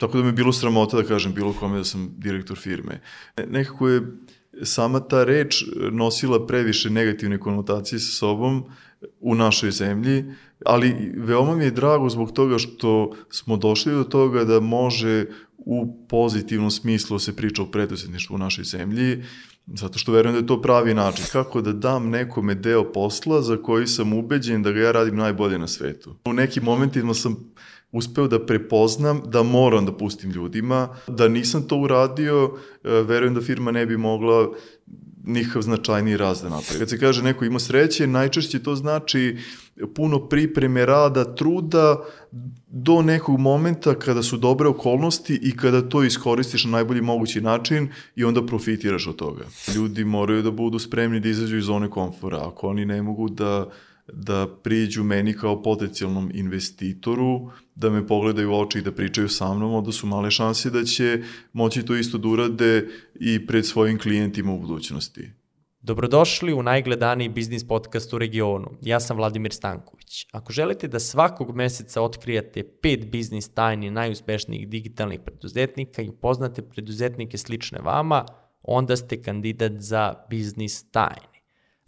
tako da mi je bilo sramota da kažem bilo kome da sam direktor firme. Nekako je sama ta reč nosila previše negativne konotacije sa sobom u našoj zemlji, ali veoma mi je drago zbog toga što smo došli do toga da može u pozitivnom smislu se priča o preduzetništvu u našoj zemlji, zato što verujem da je to pravi način. Kako da dam nekome deo posla za koji sam ubeđen da ga ja radim najbolje na svetu. U nekim momentima sam uspeo da prepoznam da moram da pustim ljudima, da nisam to uradio, e, verujem da firma ne bi mogla nikakav značajniji rast da napravi. Kad se kaže neko ima sreće, najčešće to znači puno pripreme, rada, truda do nekog momenta kada su dobre okolnosti i kada to iskoristiš na najbolji mogući način i onda profitiraš od toga. Ljudi moraju da budu spremni da izađu iz zone komfora. Ako oni ne mogu da da priđu meni kao potencijalnom investitoru, da me pogledaju u oči i da pričaju sa mnom, onda su male šanse da će moći to isto da urade i pred svojim klijentima u budućnosti. Dobrodošli u najgledaniji biznis podcast u regionu. Ja sam Vladimir Stanković. Ako želite da svakog meseca otkrijete pet biznis tajni najuspešnijih digitalnih preduzetnika i upoznate preduzetnike slične vama, onda ste kandidat za biznis tajni.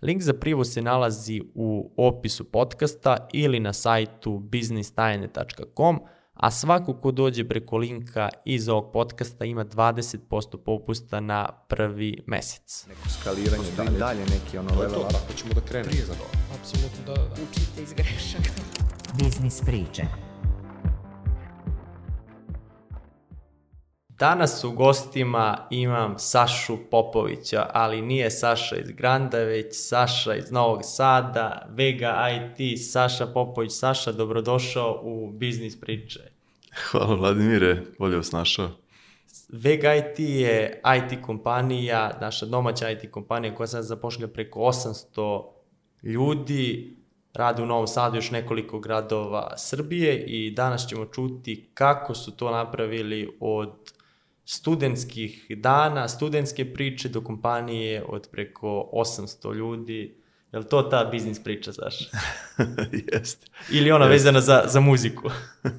Link za privu se nalazi u opisu podcasta ili na sajtu biznistajne.com, a svako ko dođe preko linka iz ovog podcasta ima 20% popusta na prvi mesec. Neko skaliranje, da, dalje neki ono level up. Tako ćemo da krenemo. Prije za to. Apsolutno, da, da. Učite iz grešaka. Biznis priče. Danas u gostima imam Sašu Popovića, ali nije Saša iz Granda, već Saša iz Novog Sada, Vega IT, Saša Popović. Saša, dobrodošao u Biznis priče. Hvala Vladimire, bolje vas našao. Vega IT je IT kompanija, naša domaća IT kompanija koja sad zapošlja preko 800 ljudi, rade u Novom Sadu još nekoliko gradova Srbije i danas ćemo čuti kako su to napravili od studentskih dana, studentske priče do kompanije od preko 800 ljudi. Je li to ta biznis priča, Saša? Jeste. Ili ona Jeste. vezana za, za muziku?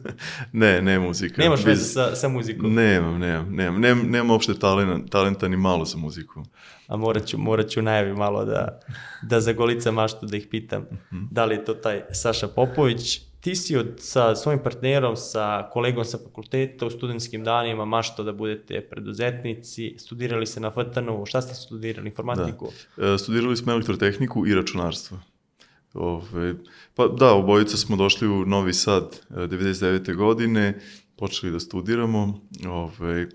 ne, ne muzika. Nemaš veze sa, sa muzikom? Nemam, nemam, nemam. Nemam, nemam uopšte talenta, talenta ni malo za muziku. A morat ću, morat ću najavi malo da, da za golica maštu da ih pitam da li je to taj Saša Popović. Ti si od, sa svojim partnerom, sa kolegom sa fakulteta u studentskim danima mašto da budete preduzetnici, studirali se na FTN-u, šta ste studirali, informatiku? E, studirali smo elektrotehniku i računarstvo. Ove, pa da, obojica smo došli u Novi Sad e, 99. godine, počeli da studiramo. Ove,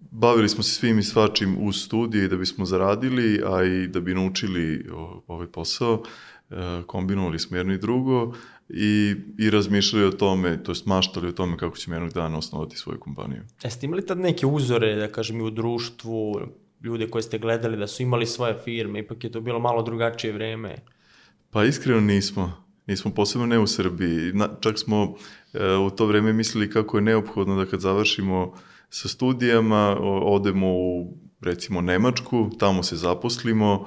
bavili smo se svim i svačim uz studije da bismo zaradili, a i da bi naučili ovaj posao. E, kombinovali smo jedno i drugo i, i razmišljali o tome, to jest maštali o tome kako ćemo jednog dana osnovati svoju kompaniju. Jeste imali tad neke uzore, da kažem, i u društvu, ljude koje ste gledali da su imali svoje firme, ipak je to bilo malo drugačije vreme. Pa iskreno nismo. Nismo posebno ne u Srbiji. Na, čak smo e, u to vreme mislili kako je neophodno da kad završimo sa studijama, o, odemo u recimo Nemačku, tamo se zaposlimo,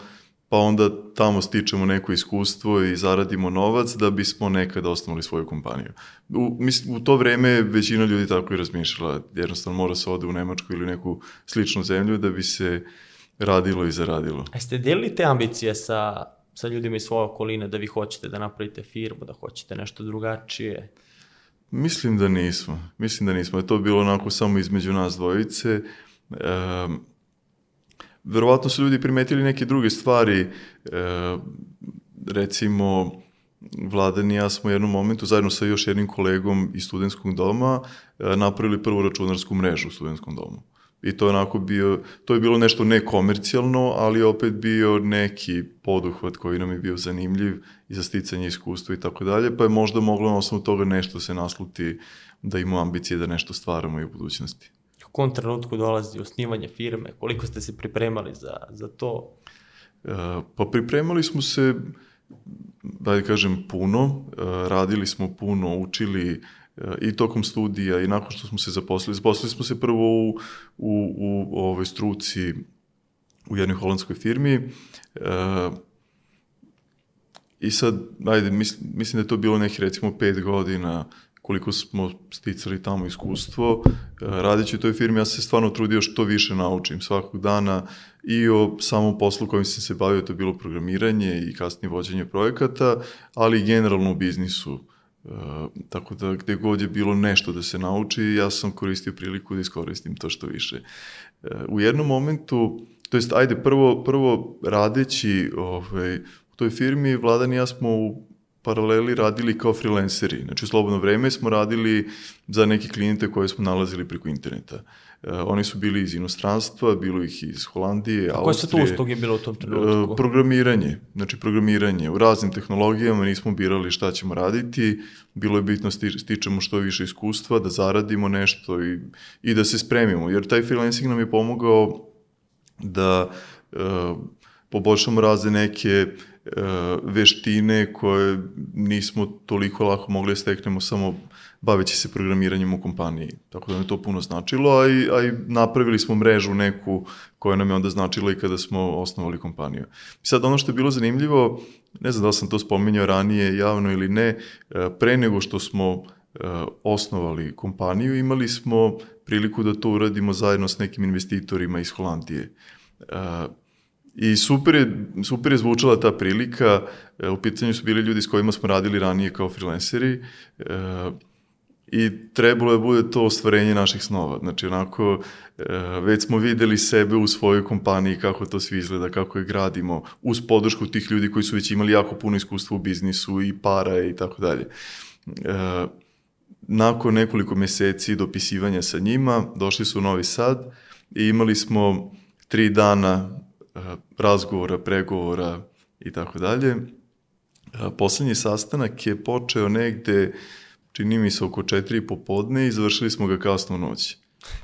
pa onda tamo stičemo neko iskustvo i zaradimo novac da bismo nekada osnovali svoju kompaniju. U, mislim, u to vreme većina ljudi tako i razmišljala. Jednostavno mora se ode u Nemačku ili neku sličnu zemlju da bi se radilo i zaradilo. A jeste delili te ambicije sa, sa ljudima iz svoje okoline da vi hoćete da napravite firmu, da hoćete nešto drugačije? Mislim da nismo. Mislim da nismo. Je to bilo onako samo između nas dvojice. Um, verovatno su ljudi primetili neke druge stvari. E, recimo, Vladan i ja smo u jednom momentu zajedno sa još jednim kolegom iz studentskog doma e, napravili prvu računarsku mrežu u studentskom domu. I to je onako bio, to je bilo nešto nekomercijalno, ali opet bio neki poduhvat koji nam je bio zanimljiv i za sticanje iskustva i tako dalje, pa je možda moglo na osnovu toga nešto se nasluti da imamo ambicije da nešto stvaramo i u budućnosti. Kom trenutku dolazi osnivanje firme? Koliko ste se pripremali za, za to? E, Pa pripremali smo se, da kažem, puno, e, radili smo puno, učili e, i tokom studija i nakon što smo se zaposlili. Zaposlili smo se prvo u, u, u ovoj struci u jednoj holandskoj firmi i sad, ajde, mislim, mislim da je to bilo nekih recimo pet godina koliko smo sticali tamo iskustvo. E, radeći u toj firmi, ja se stvarno trudio što više naučim svakog dana i o samom poslu kojim sam se bavio, to je bilo programiranje i kasnije vođenje projekata, ali i generalno u biznisu. E, tako da gde god je bilo nešto da se nauči, ja sam koristio priliku da iskoristim to što više. E, u jednom momentu, to jest, ajde, prvo, prvo radeći ovaj, u toj firmi, Vladan i ja smo u paraleli radili kao freelanceri. Znači, u slobodno vreme smo radili za neke klijente koje smo nalazili preko interneta. Uh, oni su bili iz inostranstva, bilo ih iz Holandije, A Austrije. koje su to usluge bilo u tom trenutku? Uh, programiranje, znači programiranje. U raznim tehnologijama nismo birali šta ćemo raditi, bilo je bitno sti, stičemo što više iskustva, da zaradimo nešto i, i da se spremimo, jer taj freelancing nam je pomogao da uh, poboljšamo razne neke uh, veštine koje nismo toliko lako mogli da steknemo samo baveći se programiranjem u kompaniji. Tako da je to puno značilo, a i, a i napravili smo mrežu neku koja nam je onda značila i kada smo osnovali kompaniju. I sad ono što je bilo zanimljivo, ne znam da li sam to spominjao ranije javno ili ne, pre nego što smo osnovali kompaniju, imali smo priliku da to uradimo zajedno s nekim investitorima iz Holandije. I super je, super je zvučala ta prilika, u pitanju su bili ljudi s kojima smo radili ranije kao freelanceri, i trebalo je bude to ostvarenje naših snova. Znači, onako, već smo videli sebe u svojoj kompaniji, kako to svi izgleda, kako je gradimo, uz podršku tih ljudi koji su već imali jako puno iskustva u biznisu i para i tako dalje. Nakon nekoliko meseci dopisivanja sa njima, došli su u Novi Sad i imali smo tri dana razgovora, pregovora i tako dalje. Poslednji sastanak je počeo negde, čini mi se oko četiri popodne i završili smo ga kasno noći.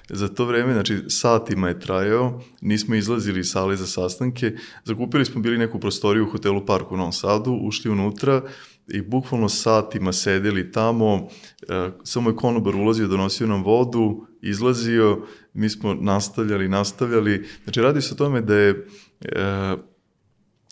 Za to vreme, znači satima je trajao, nismo izlazili iz sale za sastanke, zakupili smo bili neku prostoriju u hotelu Park u Novom Sadu, ušli unutra i bukvalno satima sedeli tamo, samo je konobar ulazio, donosio nam vodu, izlazio, mi smo nastavljali, nastavljali. Znači radi se o tome da je e,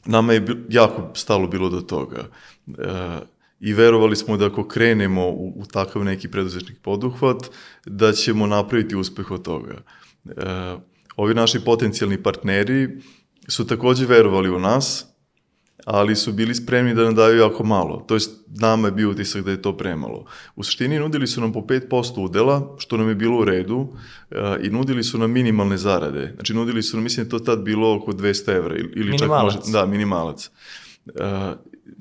nama je jako stalo bilo do toga. E, I verovali smo da ako krenemo u, u takav neki preduzetnik poduhvat, da ćemo napraviti uspeh od toga. E, ovi naši potencijalni partneri su takođe verovali u nas, ali su bili spremni da nam daju jako malo. To jest, nama je bio utisak da je to premalo. U suštini nudili su nam po 5% udela, što nam je bilo u redu, uh, i nudili su nam minimalne zarade. Znači, nudili su nam, mislim, da to tad bilo oko 200 evra. Ili minimalac. čak može, da, minimalac. Uh,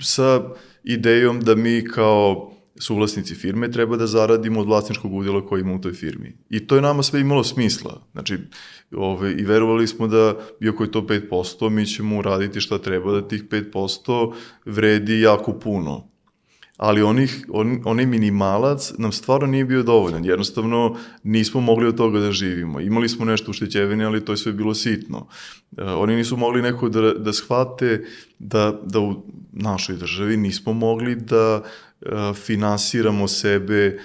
sa idejom da mi kao suvlasnici firme treba da zaradimo od vlasničkog udjela koji ima u toj firmi. I to je nama sve imalo smisla. Znači, ove, i verovali smo da, iako je to 5%, mi ćemo uraditi šta treba da tih 5% vredi jako puno. Ali onih, on, onaj minimalac nam stvarno nije bio dovoljan. Jednostavno nismo mogli od toga da živimo. Imali smo nešto uštećevine, ali to je sve bilo sitno. E, oni nisu mogli neko da, da shvate da, da u našoj državi nismo mogli da finansiramo sebe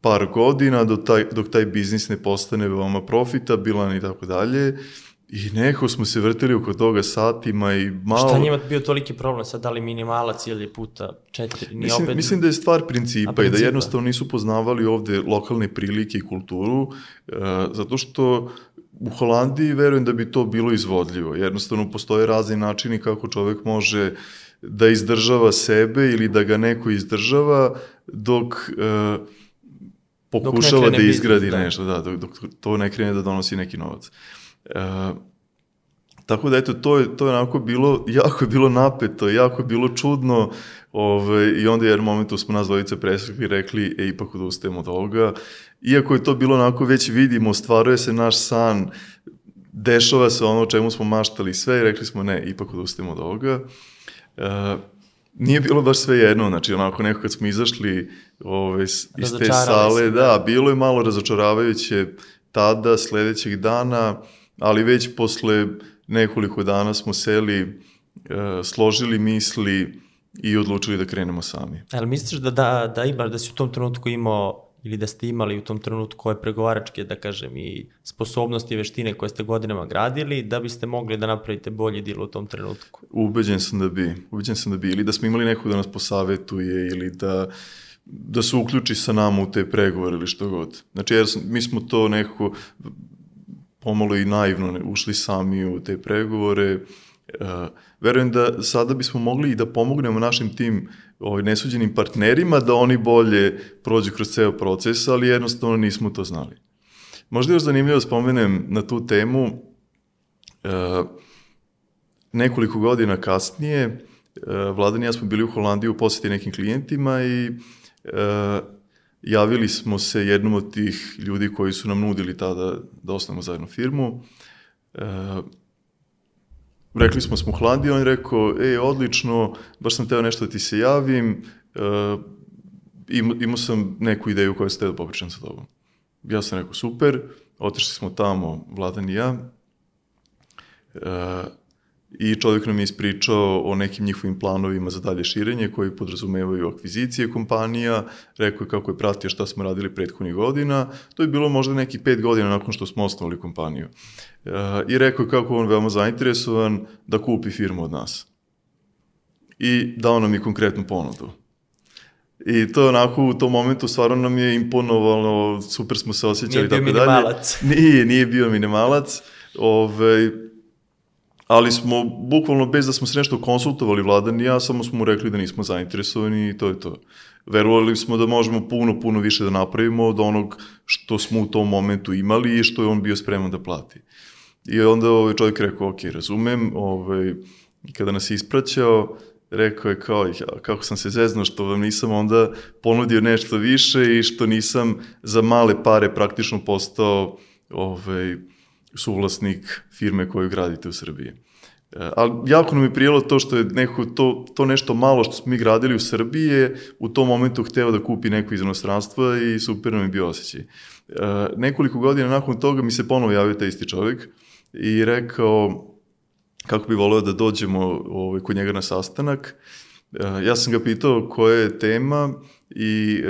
par godina dok taj, dok taj biznis ne postane veoma profitabilan i tako dalje. I neko smo se vrtili oko toga satima i malo... Šta njima bio toliki problem sad, da li minimalac ili puta četiri? Ni mislim, opet... mislim da je stvar principa, principa i da jednostavno nisu poznavali ovde lokalne prilike i kulturu, uh, zato što u Holandiji verujem da bi to bilo izvodljivo. Jednostavno postoje razni načini kako čovek može uh, da izdržava sebe ili da ga neko izdržava dok uh, pokušava dok da izgradi biznis, da. nešto, da, dok, dok to ne krene da donosi neki novac. Uh, tako da eto, to je, to je onako bilo, jako je bilo napeto, jako je bilo čudno, Ove, I onda jedan momentu smo nas dvojice presekli i rekli, e, ipak odustajemo od ovoga. Iako je to bilo onako, već vidimo, stvaruje se naš san, dešava se ono čemu smo maštali sve i rekli smo, ne, ipak odustajemo od ovoga. Uh, nije bilo baš sve jedno, znači onako neko kad smo izašli ove, iz te sale, da. da, bilo je malo razočaravajuće tada, sledećeg dana, ali već posle nekoliko dana smo seli, uh, složili misli i odlučili da krenemo sami. Ali misliš da, da, da imaš, da si u tom trenutku imao ili da ste imali u tom trenutku ove pregovaračke, da kažem, i sposobnosti i veštine koje ste godinama gradili, da biste mogli da napravite bolji dil u tom trenutku? Ubeđen sam da bi, ubeđen sam da bi, ili da smo imali nekog da nas posavetuje, ili da da se uključi sa nama u te pregovore ili što god. Znači, jer mi smo to nekako pomalo i naivno ušli sami u te pregovore. Uh, verujem da sada bismo mogli i da pomognemo našim tim ovaj, nesuđenim partnerima da oni bolje prođu kroz ceo proces, ali jednostavno nismo to znali. Možda još zanimljivo da spomenem na tu temu uh, nekoliko godina kasnije uh, Vladan i ja smo bili u Holandiji u posjeti nekim klijentima i uh, javili smo se jednom od tih ljudi koji su nam nudili tada da osnovimo zajedno firmu. E, rekli smo smo u Holandiji, on je rekao, e, odlično, baš sam teo nešto da ti se javim, e, imao sam neku ideju koju ste da popričam sa tobom. Ja sam rekao, super, otišli smo tamo, Vladan i ja, e, i čovjek nam je ispričao o nekim njihovim planovima za dalje širenje koji podrazumevaju akvizicije kompanija, rekao je kako je pratio šta smo radili prethodnih godina, to je bilo možda nekih pet godina nakon što smo osnovali kompaniju. E, I rekao je kako on veoma zainteresovan da kupi firmu od nas. I dao nam je konkretnu ponudu. I to onako u tom momentu stvarno nam je imponovalo, super smo se osjećali. Nije bio minimalac. Nije, nije bio minimalac. Ove, ovaj, ali smo, bukvalno bez da smo se nešto konsultovali vladan i ja, samo smo mu rekli da nismo zainteresovani i to je to. Verovali smo da možemo puno, puno više da napravimo od onog što smo u tom momentu imali i što je on bio spreman da plati. I onda ovaj čovjek rekao, ok, razumem, ovaj, kada nas je ispraćao, rekao je kao, ja, kako sam se zeznao što vam nisam onda ponudio nešto više i što nisam za male pare praktično postao ovaj, suvlasnik firme koju gradite u Srbiji. E, ali jako nam je prijelo to što je neko, to, to nešto malo što smo mi gradili u Srbiji je u tom momentu hteo da kupi neko iz inostranstva i super nam je bio osjećaj. E, nekoliko godina nakon toga mi se ponovo javio taj isti čovjek i rekao kako bi voleo da dođemo ovaj, kod njega na sastanak. E, ja sam ga pitao koja je tema i,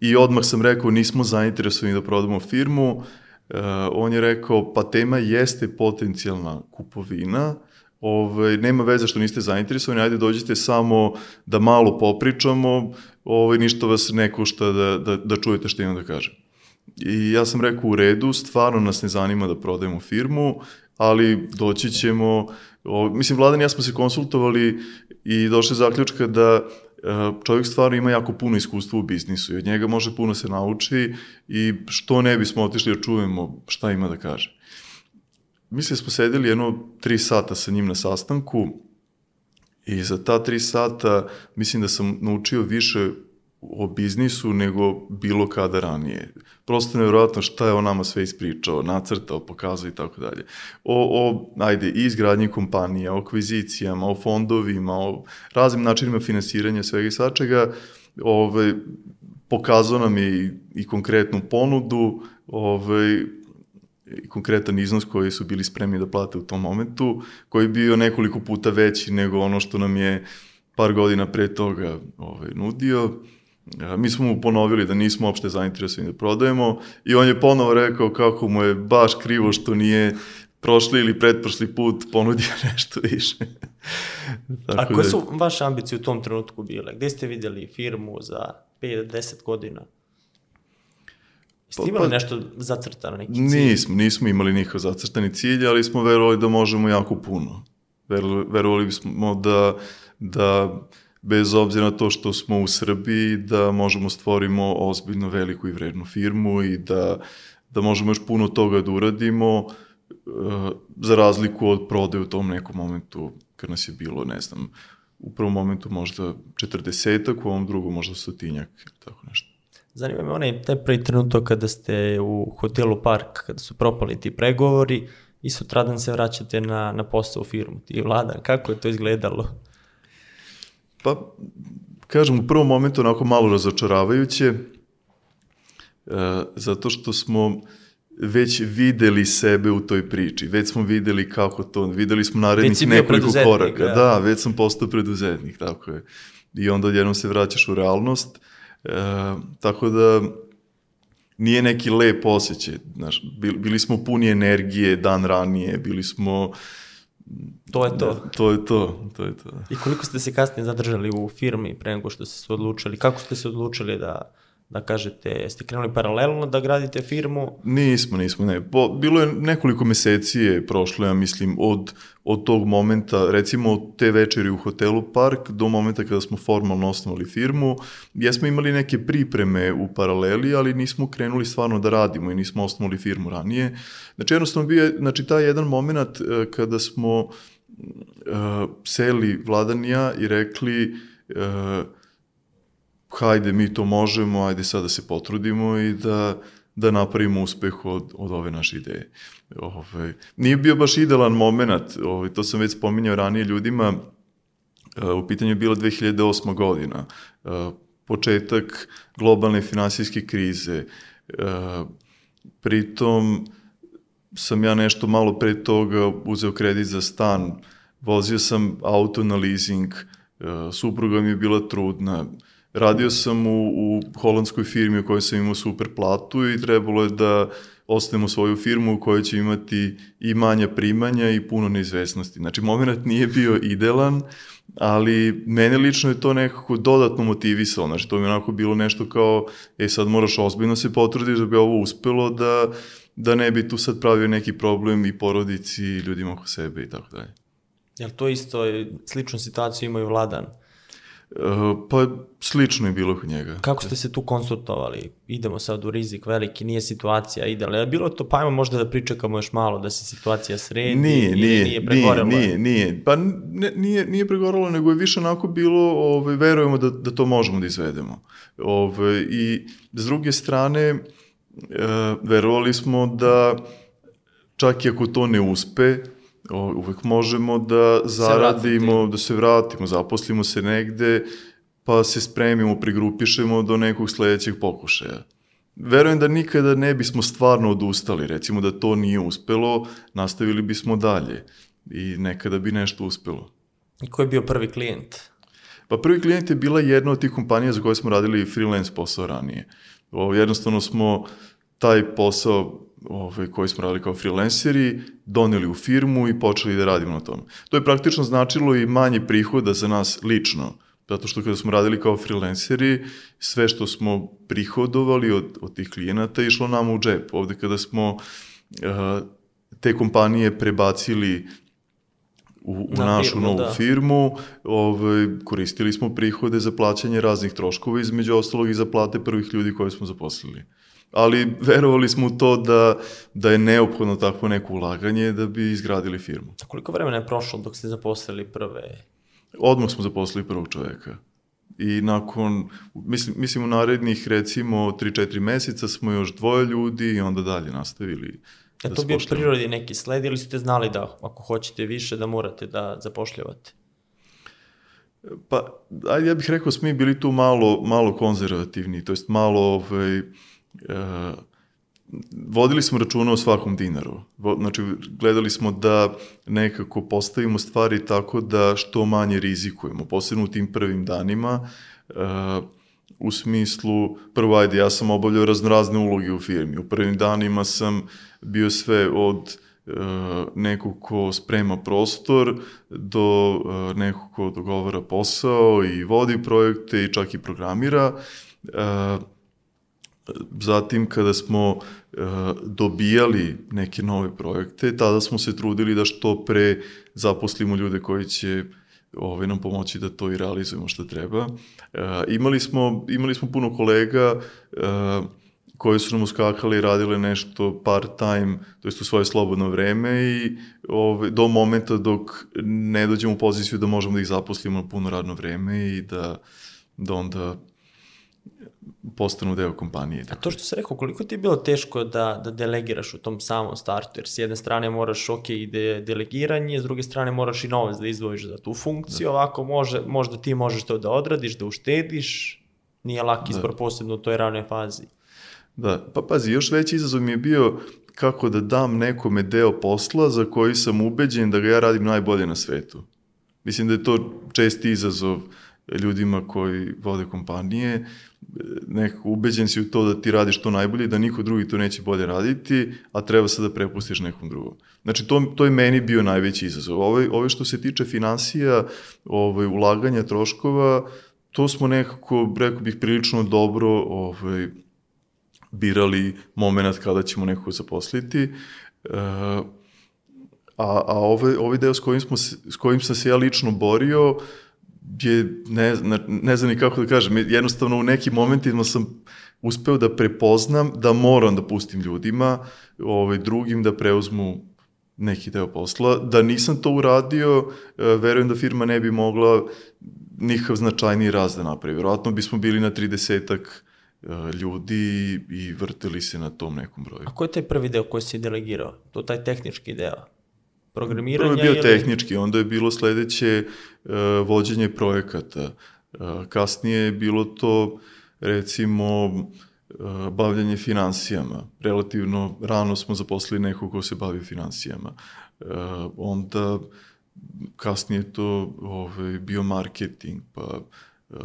i odmah sam rekao nismo zainteresovani da prodamo firmu, Uh, on je rekao, pa tema jeste potencijalna kupovina, ovaj, nema veze što niste zainteresovani, ajde dođite samo da malo popričamo, ovaj, ništa vas ne košta da, da, da čujete što imam da kažem. I ja sam rekao u redu, stvarno nas ne zanima da prodajemo firmu, ali doći ćemo, o, mislim, Vladan i ja smo se konsultovali i došli zaključka da čovjek stvarno ima jako puno iskustva u biznisu i od njega može puno se nauči i što ne bismo otišli da čujemo šta ima da kaže. Mislim da smo sedeli jedno tri sata sa njim na sastanku i za ta tri sata mislim da sam naučio više o biznisu nego bilo kada ranije. Prosto nevjerojatno šta je on nama sve ispričao, nacrtao, pokazao i tako dalje. O, o, ajde, izgradnji kompanija, o akvizicijama, o fondovima, o raznim načinima finansiranja svega i svačega, ove, pokazao nam je i, i konkretnu ponudu, ove, i konkretan iznos koji su bili spremni da plate u tom momentu, koji je bio nekoliko puta veći nego ono što nam je par godina pre toga ovaj, nudio Mi smo mu ponovili da nismo uopšte zainteresovani da prodajemo i on je ponovo rekao kako mu je baš krivo što nije prošli ili pretprošli put ponudio nešto više. Tako A koje da... su vaše ambicije u tom trenutku bile? Gde ste videli firmu za 5-10 godina? Ste pa, imali pa, nešto zacrtano, neki cilj? Nismo, nismo imali nikakav zacrtani cilj, ali smo verovali da možemo jako puno. Verovali bismo da, da bez obzira na to što smo u Srbiji, da možemo stvorimo ozbiljno veliku i vrednu firmu i da, da možemo još puno toga da uradimo, uh, za razliku od prodaje u tom nekom momentu, kad nas je bilo, ne znam, u prvom momentu možda 40 u ovom drugom možda stotinjak, tako nešto. Zanima me onaj taj prvi trenutak kada ste u hotelu Park, kada su propali ti pregovori i sutradan se vraćate na, na posao u firmu, ti vlada, kako je to izgledalo? Pa, kažem, u prvom momentu onako malo razočaravajuće, e, zato što smo već videli sebe u toj priči, već smo videli kako to, videli smo narednih nekoliko koraka. Ja. Da, već sam postao preduzetnik, tako je. I onda odjednom se vraćaš u realnost, e, tako da nije neki lep osjećaj, znaš, bili smo puni energije dan ranije, bili smo To je to. To je to, to je to. I koliko ste se kasnije zadržali u firmi pre nego što ste se odlučili? Kako ste se odlučili da, da kažete, jeste krenuli paralelno da gradite firmu? Nismo, nismo, ne. Po, bilo je nekoliko meseci je prošlo, ja mislim, od, od tog momenta, recimo od te večeri u hotelu Park do momenta kada smo formalno osnovali firmu, jesmo imali neke pripreme u paraleli, ali nismo krenuli stvarno da radimo i nismo osnovali firmu ranije. Znači, jednostavno bio je, znači, taj jedan moment eh, kada smo uh, seli Vladanija i rekli uh, hajde mi to možemo, ajde sad da se potrudimo i da, da napravimo uspeh od, od ove naše ideje. Ove, nije bio baš idealan moment, ove, to sam već spominjao ranije ljudima, e, u pitanju je bila 2008. godina, e, početak globalne finansijske krize, e, pritom sam ja nešto malo pre toga uzeo kredit za stan, vozio sam auto na leasing, supruga mi je bila trudna, Radio sam u, u holandskoj firmi u kojoj sam imao super platu i trebalo je da ostavimo svoju firmu u kojoj će imati i manja primanja i puno neizvesnosti. Znači, moment nije bio idealan, ali mene lično je to nekako dodatno motivisalo. Znači, to mi je onako bilo nešto kao, e, sad moraš ozbiljno se potrudiš da bi ovo uspelo, da, da ne bi tu sad pravio neki problem i porodici i ljudima oko sebe i tako dalje. Jel to isto, sličnu situaciju imaju Vladan? Uh, pa slično je bilo kod njega. Kako ste se tu konsultovali? Idemo sad u rizik veliki, nije situacija idealna. Je bilo to, pa ajmo možda da pričekamo još malo da se situacija sredi nije, ili nije, nije pregorelo? Nije, nije, nije. Pa ne, nije, nije pregorelo, nego je više onako bilo, ove, verujemo da, da to možemo da izvedemo. Ove, I s druge strane, e, verovali smo da čak i ako to ne uspe, uvek možemo da zaradimo, se da se vratimo, zaposlimo se negde, pa se spremimo, prigrupišemo do nekog sledećeg pokušaja. Verujem da nikada ne bismo stvarno odustali, recimo da to nije uspelo, nastavili bismo dalje i nekada bi nešto uspelo. I ko je bio prvi klijent? Pa prvi klijent je bila jedna od tih kompanija za koje smo radili freelance posao ranije. O, jednostavno smo taj posao ovaj, koji smo radili kao freelanceri, doneli u firmu i počeli da radimo na tom. To je praktično značilo i manje prihoda za nas lično, zato što kada smo radili kao freelanceri, sve što smo prihodovali od, od tih klijenata išlo nam u džep. Ovde kada smo uh, te kompanije prebacili u, u Na našu firmu, novu da. firmu, ovaj, koristili smo prihode za plaćanje raznih troškova, između ostalog i za plate prvih ljudi koje smo zaposlili ali verovali smo u to da, da je neophodno takvo neko ulaganje da bi izgradili firmu. A koliko vremena je prošlo dok ste zaposlili prve? Odmah smo zaposlili prvog čoveka. I nakon, mislim, mislim u narednih recimo 3-4 meseca smo još dvoje ljudi i onda dalje nastavili. Je da to bio prirodi neki sled ili ste znali da ako hoćete više da morate da zapošljavate? Pa, ajde, ja bih rekao, smo mi bili tu malo, malo konzervativni, to jest malo ovaj, vodili smo računa o svakom dinaru. Znači, gledali smo da nekako postavimo stvari tako da što manje rizikujemo, posebno u tim prvim danima, uh, u smislu, prvo, ajde, ja sam obavljao raznorazne uloge u firmi. U prvim danima sam bio sve od uh, nekog ko sprema prostor do nekog ko dogovara posao i vodi projekte i čak i programira. Zatim, kada smo uh, dobijali neke nove projekte, tada smo se trudili da što pre zaposlimo ljude koji će ovaj, nam pomoći da to i realizujemo što treba. Uh, imali, smo, imali smo puno kolega koji su nam uskakali i radile nešto part-time, to jest u svoje slobodno vreme i ovaj, do momenta dok ne dođemo u poziciju da možemo da ih zaposlimo na puno radno vreme i da, da onda postanu deo kompanije. A to što se rekao, koliko ti je bilo teško da, da delegiraš u tom samom startu, jer s jedne strane moraš ok ide delegiranje, s druge strane moraš i novac da izdvojiš za tu funkciju, da. ovako može, možda ti možeš to da odradiš, da uštediš, nije lak izbor da. posebno u toj ranoj fazi. Da, pa pazi, još veći izazov mi je bio kako da dam nekome deo posla za koji sam ubeđen da ga ja radim najbolje na svetu. Mislim da je to česti izazov ljudima koji vode kompanije, nekako ubeđen si u to da ti radiš to najbolje, da niko drugi to neće bolje raditi, a treba sad da prepustiš nekom drugom. Znači, to, to je meni bio najveći izazov. Ove, ove što se tiče financija, ovaj, ulaganja troškova, to smo nekako, rekao bih, prilično dobro ovaj, birali moment kada ćemo nekog zaposliti. E, a, a ovaj, ovaj deo s kojim, smo, s kojim sam se ja lično borio je, ne, ne, znam ni kako da kažem, jednostavno u nekim momentima sam uspeo da prepoznam da moram da pustim ljudima, ovaj, drugim da preuzmu neki deo posla. Da nisam to uradio, e, verujem da firma ne bi mogla nikav značajniji raz da napravi. Vjerojatno bismo bili na 30-ak e, ljudi i vrteli se na tom nekom broju. A ko je taj prvi deo koji si delegirao? To taj tehnički deo? Programiranja Prvo je bio ili... tehnički, onda je bilo sledeće uh, vođenje projekata. Uh, kasnije je bilo to, recimo, uh, bavljanje financijama. Relativno rano smo zaposlili nekog ko se bavi financijama. Uh, onda kasnije to ovaj, bio marketing, pa uh,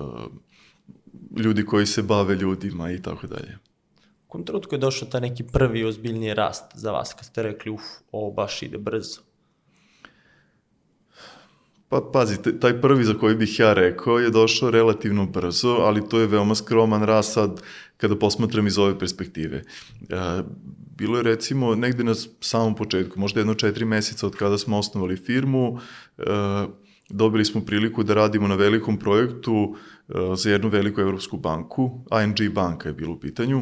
ljudi koji se bave ljudima i tako dalje. U kom trenutku je došao ta neki prvi ozbiljniji rast za vas, kad ste rekli, uf, ovo baš ide brzo? Pa pazi, taj prvi za koji bih ja rekao je došao relativno brzo, ali to je veoma skroman rast sad kada posmatram iz ove perspektive. E, bilo je recimo negde na samom početku, možda jedno četiri meseca od kada smo osnovali firmu, e, dobili smo priliku da radimo na velikom projektu e, za jednu veliku evropsku banku, ING banka je bilo u pitanju.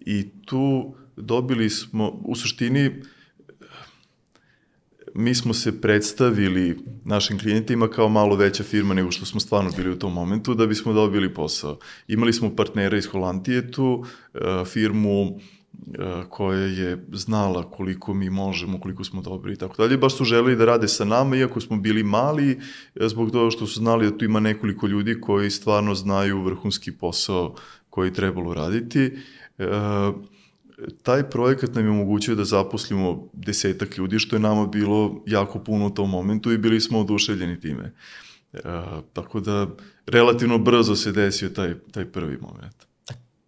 I tu dobili smo, u suštini, mi smo se predstavili našim klijentima kao malo veća firma nego što smo stvarno bili u tom momentu da bismo dobili posao. Imali smo partnera iz Holandije tu, e, firmu e, koja je znala koliko mi možemo, koliko smo dobri i tako dalje. Baš su želeli da rade sa nama, iako smo bili mali, e, zbog toga što su znali da tu ima nekoliko ljudi koji stvarno znaju vrhunski posao koji trebalo raditi. Uh, taj projekat nam je omogućio da zaposlimo desetak ljudi, što je nama bilo jako puno u tom momentu i bili smo oduševljeni time. E, tako da, relativno brzo se desio taj, taj prvi moment.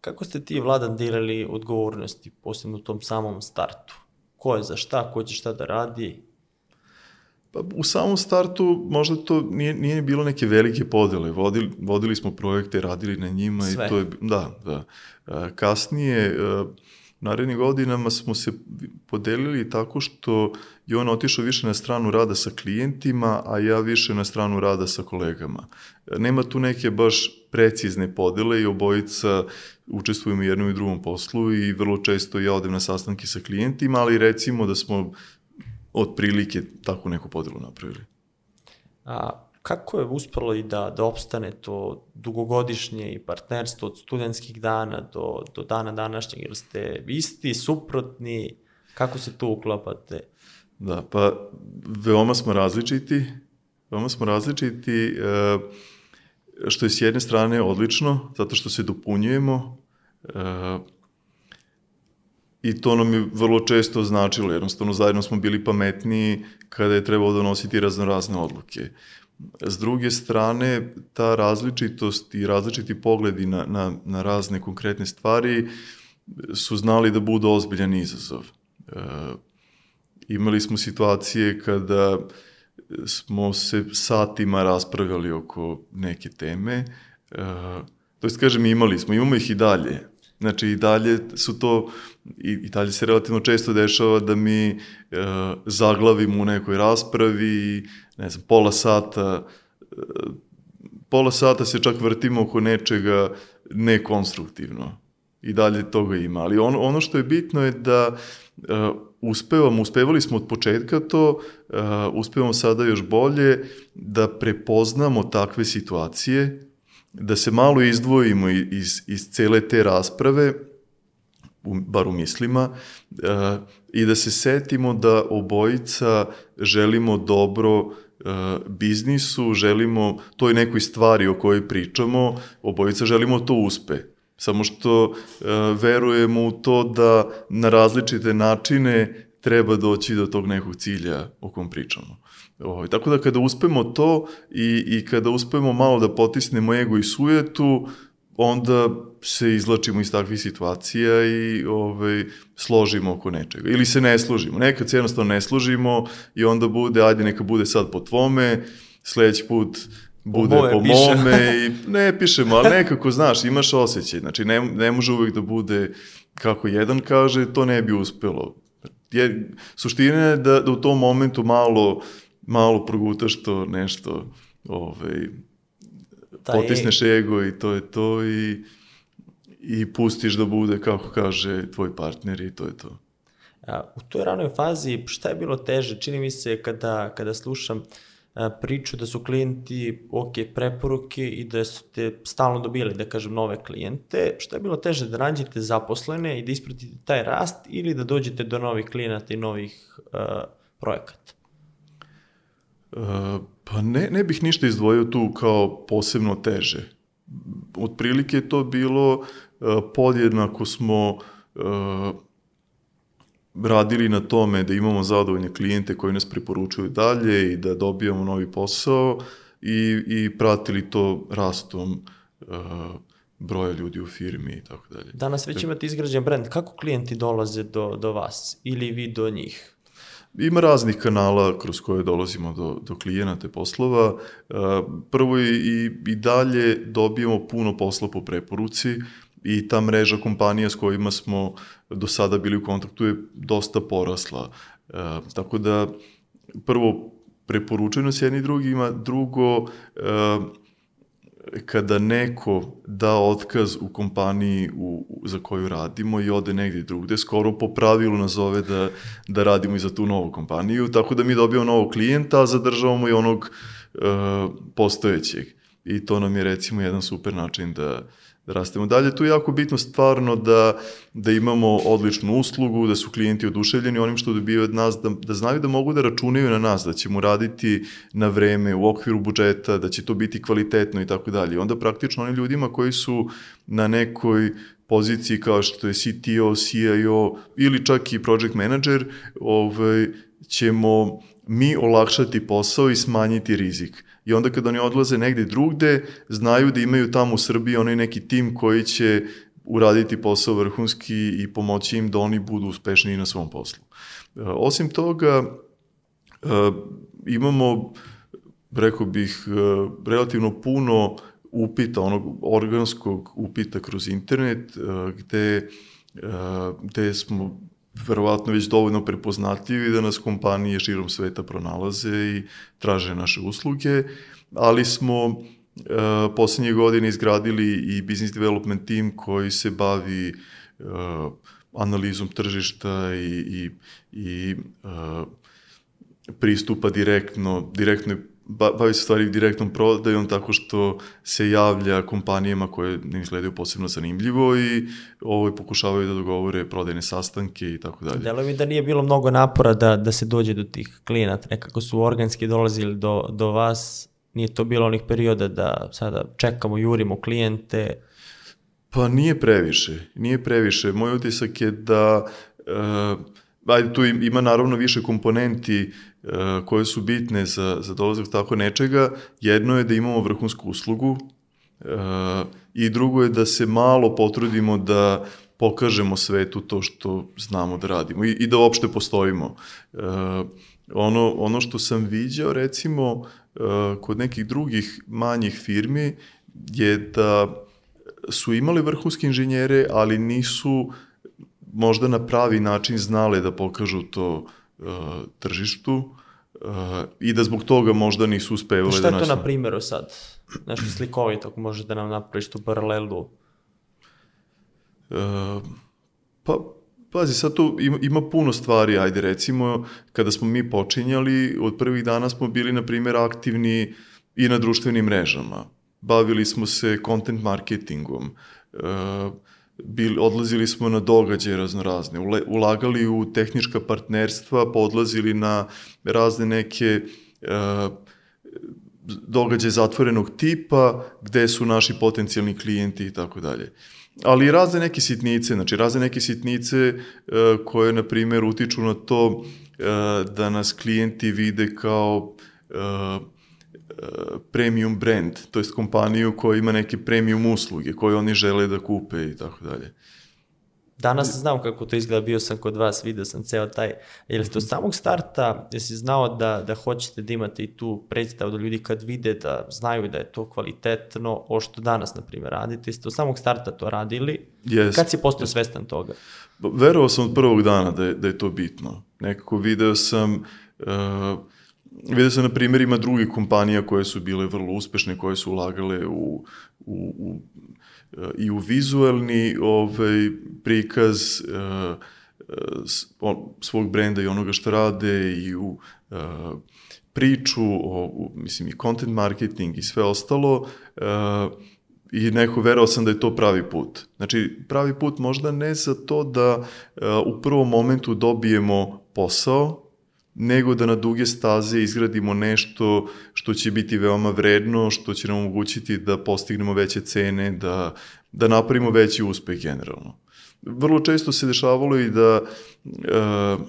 Kako ste ti, Vladan, delili odgovornosti, posebno u tom samom startu? Ko je za šta, ko će šta da radi? Pa u samom startu možda to nije, nije bilo neke velike podele. Vodili, vodili smo projekte, radili na njima Sve. i to je... Da, da. E, kasnije, e, narednim godinama smo se podelili tako što je on otišao više na stranu rada sa klijentima, a ja više na stranu rada sa kolegama. Nema tu neke baš precizne podele i obojica učestvujemo u jednom i drugom poslu i vrlo često ja odem na sastanke sa klijentima, ali recimo da smo otprilike takvu neku podelu napravili. A kako je uspelo i da, da opstane to dugogodišnje i partnerstvo od studentskih dana do, do dana današnjeg? Jer ste isti, suprotni? Kako se tu uklapate? Da, pa veoma smo različiti. Veoma smo različiti, e, što je s jedne strane odlično, zato što se dopunjujemo, e, i to nam je vrlo često značilo, jednostavno zajedno smo bili pametniji kada je trebalo donositi raznorazne odluke. S druge strane, ta različitost i različiti pogledi na, na, na razne konkretne stvari su znali da budu ozbiljan izazov. E, imali smo situacije kada smo se satima raspravljali oko neke teme, e, to jest kažem imali smo, imamo ih i dalje, Znači i dalje su to, i, i dalje se relativno često dešava da mi e, zaglavimo u nekoj raspravi i ne znam, pola sata, e, pola sata se čak vrtimo oko nečega nekonstruktivno. I dalje toga ima. Ali ono, ono što je bitno je da uh, uspevamo, uspevali smo od početka to, uh, uspevamo sada još bolje da prepoznamo takve situacije da se malo izdvojimo iz, iz cele te rasprave, bar u mislima, e, i da se setimo da obojica želimo dobro e, biznisu, želimo toj nekoj stvari o kojoj pričamo, obojica želimo to uspe. Samo što e, verujemo u to da na različite načine treba doći do tog nekog cilja o kom pričamo. Ovaj, tako da kada uspemo to i, i kada uspemo malo da potisnemo ego i sujetu, onda se izlačimo iz takvih situacija i ovaj, složimo oko nečega. Ili se ne složimo. Nekad se jednostavno ne složimo i onda bude, ajde neka bude sad po tvome, sledeći put bude moje po piše. mome i ne pišemo, ali nekako, znaš, imaš osjećaj. Znači, ne, ne može uvek da bude kako jedan kaže, to ne bi uspelo. Je, suština je da, da u tom momentu malo, malo progutaš to nešto, ovaj, potisneš ego i to je to i, i pustiš da bude, kako kaže, tvoj partner i to je to. A, U toj ranoj fazi šta je bilo teže? Čini mi se kada, kada slušam a, priču da su klijenti ok preporuke i da su te stalno dobili, da kažem, nove klijente. Šta je bilo teže da nađete zaposlene i da ispratite taj rast ili da dođete do novih klijenata i novih a, projekata? Pa ne, ne bih ništa izdvojio tu kao posebno teže. Otprilike je to bilo uh, podjednako smo uh, radili na tome da imamo zadovoljne klijente koji nas preporučuju dalje i da dobijamo novi posao i, i pratili to rastom uh, broja ljudi u firmi i tako dalje. Danas već imate izgrađen brand. Kako klijenti dolaze do, do vas ili vi do njih? Ima raznih kanala kroz koje dolazimo do, do klijenata poslova. E, Prvo i, i dalje dobijemo puno posla po preporuci i ta mreža kompanija s kojima smo do sada bili u kontaktu je dosta porasla. E, Tako da, prvo, preporučeno s jedni drugima, drugo, e, kada neko da otkaz u kompaniji u, za koju radimo i ode negdje drugde, skoro po pravilu nas zove da, da radimo i za tu novu kompaniju, tako da mi dobijamo novog klijenta, a zadržavamo i onog uh, postojećeg. I to nam je recimo jedan super način da, da rastemo dalje. Tu je jako bitno stvarno da, da imamo odličnu uslugu, da su klijenti oduševljeni onim što dobijaju od nas, da, da znaju da mogu da računaju na nas, da ćemo raditi na vreme, u okviru budžeta, da će to biti kvalitetno i tako dalje. Onda praktično onim ljudima koji su na nekoj poziciji kao što je CTO, CIO ili čak i project manager, ovaj, ćemo mi olakšati posao i smanjiti rizik. I onda kad oni odlaze negde drugde, znaju da imaju tamo u Srbiji onaj neki tim koji će uraditi posao vrhunski i pomoći im da oni budu uspešniji na svom poslu. E, Osim toga, e, imamo, rekao bih, e, relativno puno upita, onog organskog upita kroz internet, gde, gde smo verovatno već dovoljno prepoznatljivi da nas kompanije širom sveta pronalaze i traže naše usluge, ali smo uh, poslednje godine izgradili i business development team koji se bavi uh, analizom tržišta i, i, i uh, pristupa direktno, direktno bavi se stvari direktnom prodajom tako što se javlja kompanijama koje ne izgledaju posebno zanimljivo i ovaj, pokušavaju da dogovore prodajne sastanke i tako dalje. Delo mi da nije bilo mnogo napora da, da se dođe do tih klijenata, nekako su organski dolazili do, do vas, nije to bilo onih perioda da sada čekamo, jurimo klijente. Pa nije previše, nije previše. Moj utisak je da uh, ajde, tu ima naravno više komponenti uh, koje su bitne za, za dolazak tako nečega. Jedno je da imamo vrhunsku uslugu uh, i drugo je da se malo potrudimo da pokažemo svetu to što znamo da radimo i, i da uopšte postojimo. Uh, ono, ono što sam viđao recimo uh, kod nekih drugih manjih firmi je da su imali vrhunske inženjere, ali nisu možda na pravi način znale da pokažu to uh, tržištu uh, i da zbog toga možda nisu uspevali Šta da je to nađu- na primjeru sad? Nešto slikovito, ako možeš da nam napraviš tu paralelu. Uh, pa, pazi, sad tu ima, ima puno stvari, ajde recimo, kada smo mi počinjali, od prvih dana smo bili, na primjer, aktivni i na društvenim mrežama. Bavili smo se content marketingom, uh, bil, odlazili smo na događaje raznorazne, ulagali u tehnička partnerstva, podlazili na razne neke uh, događaje zatvorenog tipa, gde su naši potencijalni klijenti i tako dalje. ali i razne neke sitnice, znači razne neke sitnice e, koje, na primjer, utiču na to e, da nas klijenti vide kao e, e, premium brand, to jest kompaniju koja ima neke premium usluge koje oni žele da kupe i tako dalje. Danas znam kako to izgleda, bio sam kod vas, video sam ceo taj, jer ste od samog starta, jesi znao da, da hoćete da imate i tu predstavu da ljudi kad vide da znaju da je to kvalitetno, o što danas, na primjer, radite, ste od samog starta to radili, Yes. kad si postao svestan toga? Verovao sam od prvog dana da je, da je to bitno. Nekako video sam, uh, video sam na primjerima drugih kompanija koje su bile vrlo uspešne, koje su ulagale u, u, u uh, i u vizuelni ovaj, prikaz s- o- svog brenda i onoga što rade i u priču, o, u, mislim i content marketing i sve ostalo, i neko verao sam da je to pravi put. Znači, pravi put možda ne za to da u prvom momentu dobijemo posao, nego da na duge staze izgradimo nešto što će biti veoma vredno, što će nam omogućiti da postignemo veće cene, da, da napravimo veći uspeh generalno. Vrlo često se dešavalo i da uh,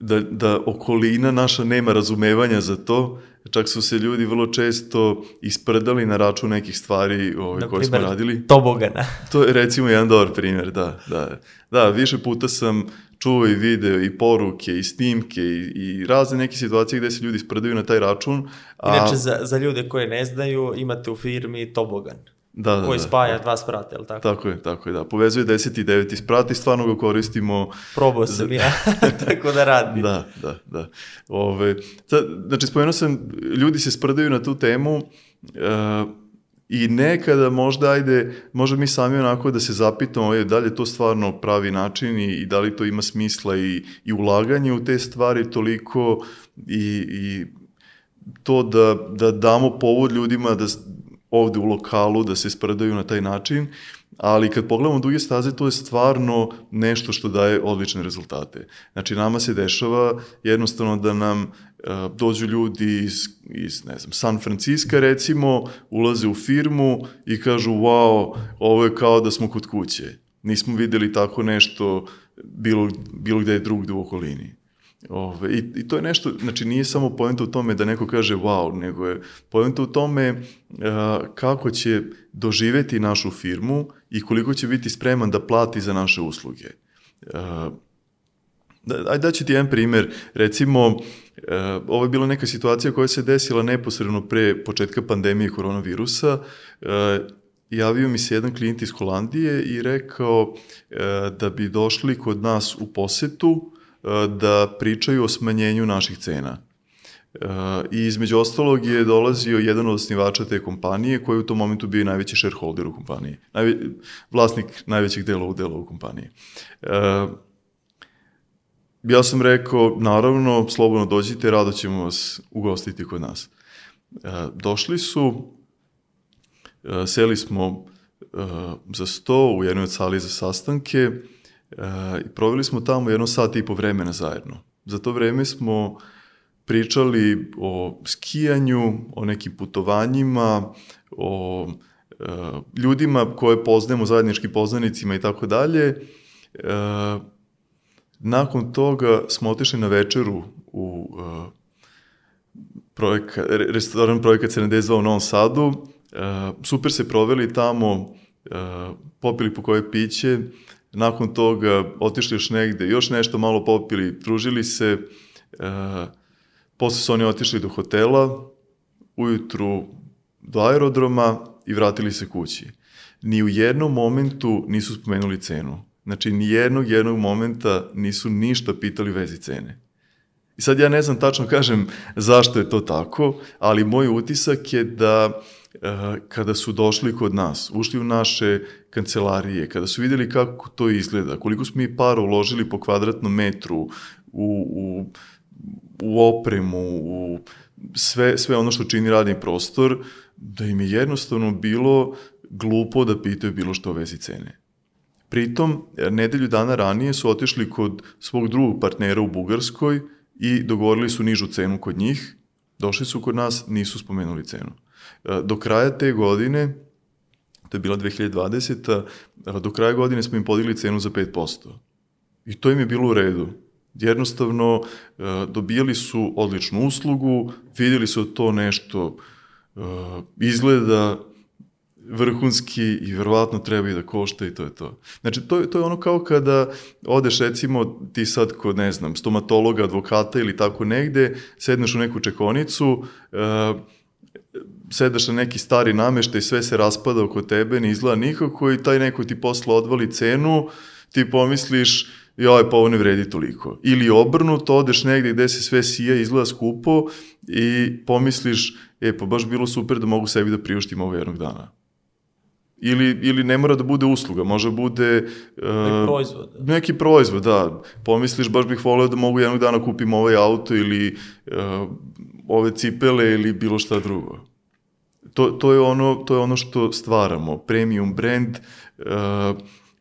da, da okolina naša nema razumevanja za to, čak su se ljudi vrlo često isprdali na račun nekih stvari Na koje smo primer, radili. Tobogana. To je recimo jedan dobar primjer, da, da. Da, više puta sam i video i poruke i snimke i, i razne neke situacije gde se ljudi sprdaju na taj račun. A, Inače, za, za ljude koje ne znaju, imate u firmi Tobogan, da, da, koji da. spaja dva sprata, je li tako? Tako je, tako je, da. Povezuje 10 i 9 sprat i stvarno ga koristimo Probao sam ja, tako da radi. Da, da, da. Ove, ta, znači, spomenuo sam, ljudi se sprdaju na tu temu uh, i nekada možda, ajde, možda mi sami onako da se zapitamo je, da li je to stvarno pravi način i, i da li to ima smisla i, i ulaganje u te stvari toliko i, i to da, da damo povod ljudima da ovde u lokalu da se sprdaju na taj način, ali kad pogledamo duge staze, to je stvarno nešto što daje odlične rezultate. Znači, nama se dešava jednostavno da nam dođu ljudi iz, iz, ne znam, San Francisco recimo, ulaze u firmu i kažu, wow, ovo je kao da smo kod kuće. Nismo videli tako nešto bilo, bilo gde drugde u okolini. Ove, i, I to je nešto, znači nije samo poenta u tome da neko kaže wow, nego je poenta u tome uh, kako će doživeti našu firmu i koliko će biti spreman da plati za naše usluge. Uh, da, ajde daću ti jedan primer. Recimo, uh, ovo je bila neka situacija koja se desila neposredno pre početka pandemije koronavirusa. Uh, javio mi se jedan klijent iz Holandije i rekao uh, da bi došli kod nas u posetu da pričaju o smanjenju naših cena. I između ostalog je dolazio jedan od osnivača te kompanije koji u tom momentu bio najveći shareholder u kompaniji. Vlasnik najvećeg dela udela u kompaniji. Uh, ja sam rekao, naravno, slobodno dođite, rado ćemo vas ugostiti kod nas. E, došli su, e, seli smo e, za sto u jednoj od sali za sastanke e, i proveli smo tamo jedno sat i po vremena zajedno. Za to vreme smo pričali o skijanju, o nekim putovanjima, o e, ljudima koje poznajemo, zajedničkim poznanicima i tako dalje. E, Nakon toga smo otišli na večeru u uh, projekat, re- restoran Projekat 72 u Novom Sadu. Uh, super se proveli tamo, uh, popili po koje piće, nakon toga otišli još negde, još nešto malo popili, družili se, uh, posle su oni otišli do hotela, ujutru do aerodroma i vratili se kući. Ni u jednom momentu nisu spomenuli cenu. Znači, ni jednog jednog momenta nisu ništa pitali vezi cene. I sad ja ne znam tačno kažem zašto je to tako, ali moj utisak je da e, kada su došli kod nas, ušli u naše kancelarije, kada su videli kako to izgleda, koliko smo mi para uložili po kvadratnom metru u, u, u opremu, u sve, sve ono što čini radni prostor, da im je jednostavno bilo glupo da pitaju bilo što o vezi cene. Pritom, nedelju dana ranije su otišli kod svog drugog partnera u Bugarskoj i dogovorili su nižu cenu kod njih, došli su kod nas, nisu spomenuli cenu. E, Do kraja te godine to je bila 2020. a Do kraja godine smo im podigli cenu za 5%. I to im je bilo u redu. Jednostavno, e, dobijali su odličnu uslugu, vidjeli su da to nešto e, izgleda vrhunski i verovatno treba i da košta i to je to. Znači, to, to je ono kao kada odeš recimo ti sad kod, ne znam, stomatologa, advokata ili tako negde, sedneš u neku čekonicu, uh, sedaš na neki stari nameštaj, sve se raspada oko tebe, ne izgleda nikako i taj neko ti posle odvali cenu, ti pomisliš, joj, pa ovo ne vredi toliko. Ili obrnuto, odeš negde gde se sve sija, izgleda skupo i pomisliš, e, pa baš bilo super da mogu sebi da priuštim ovo jednog dana. Ili, ili ne mora da bude usluga, može bude... Uh, neki proizvod. Da. Neki proizvod, da. Pomisliš, baš bih voleo da mogu jednog dana kupim ovaj auto ili uh, ove cipele ili bilo šta drugo. To, to, je ono, to je ono što stvaramo, premium brand, uh,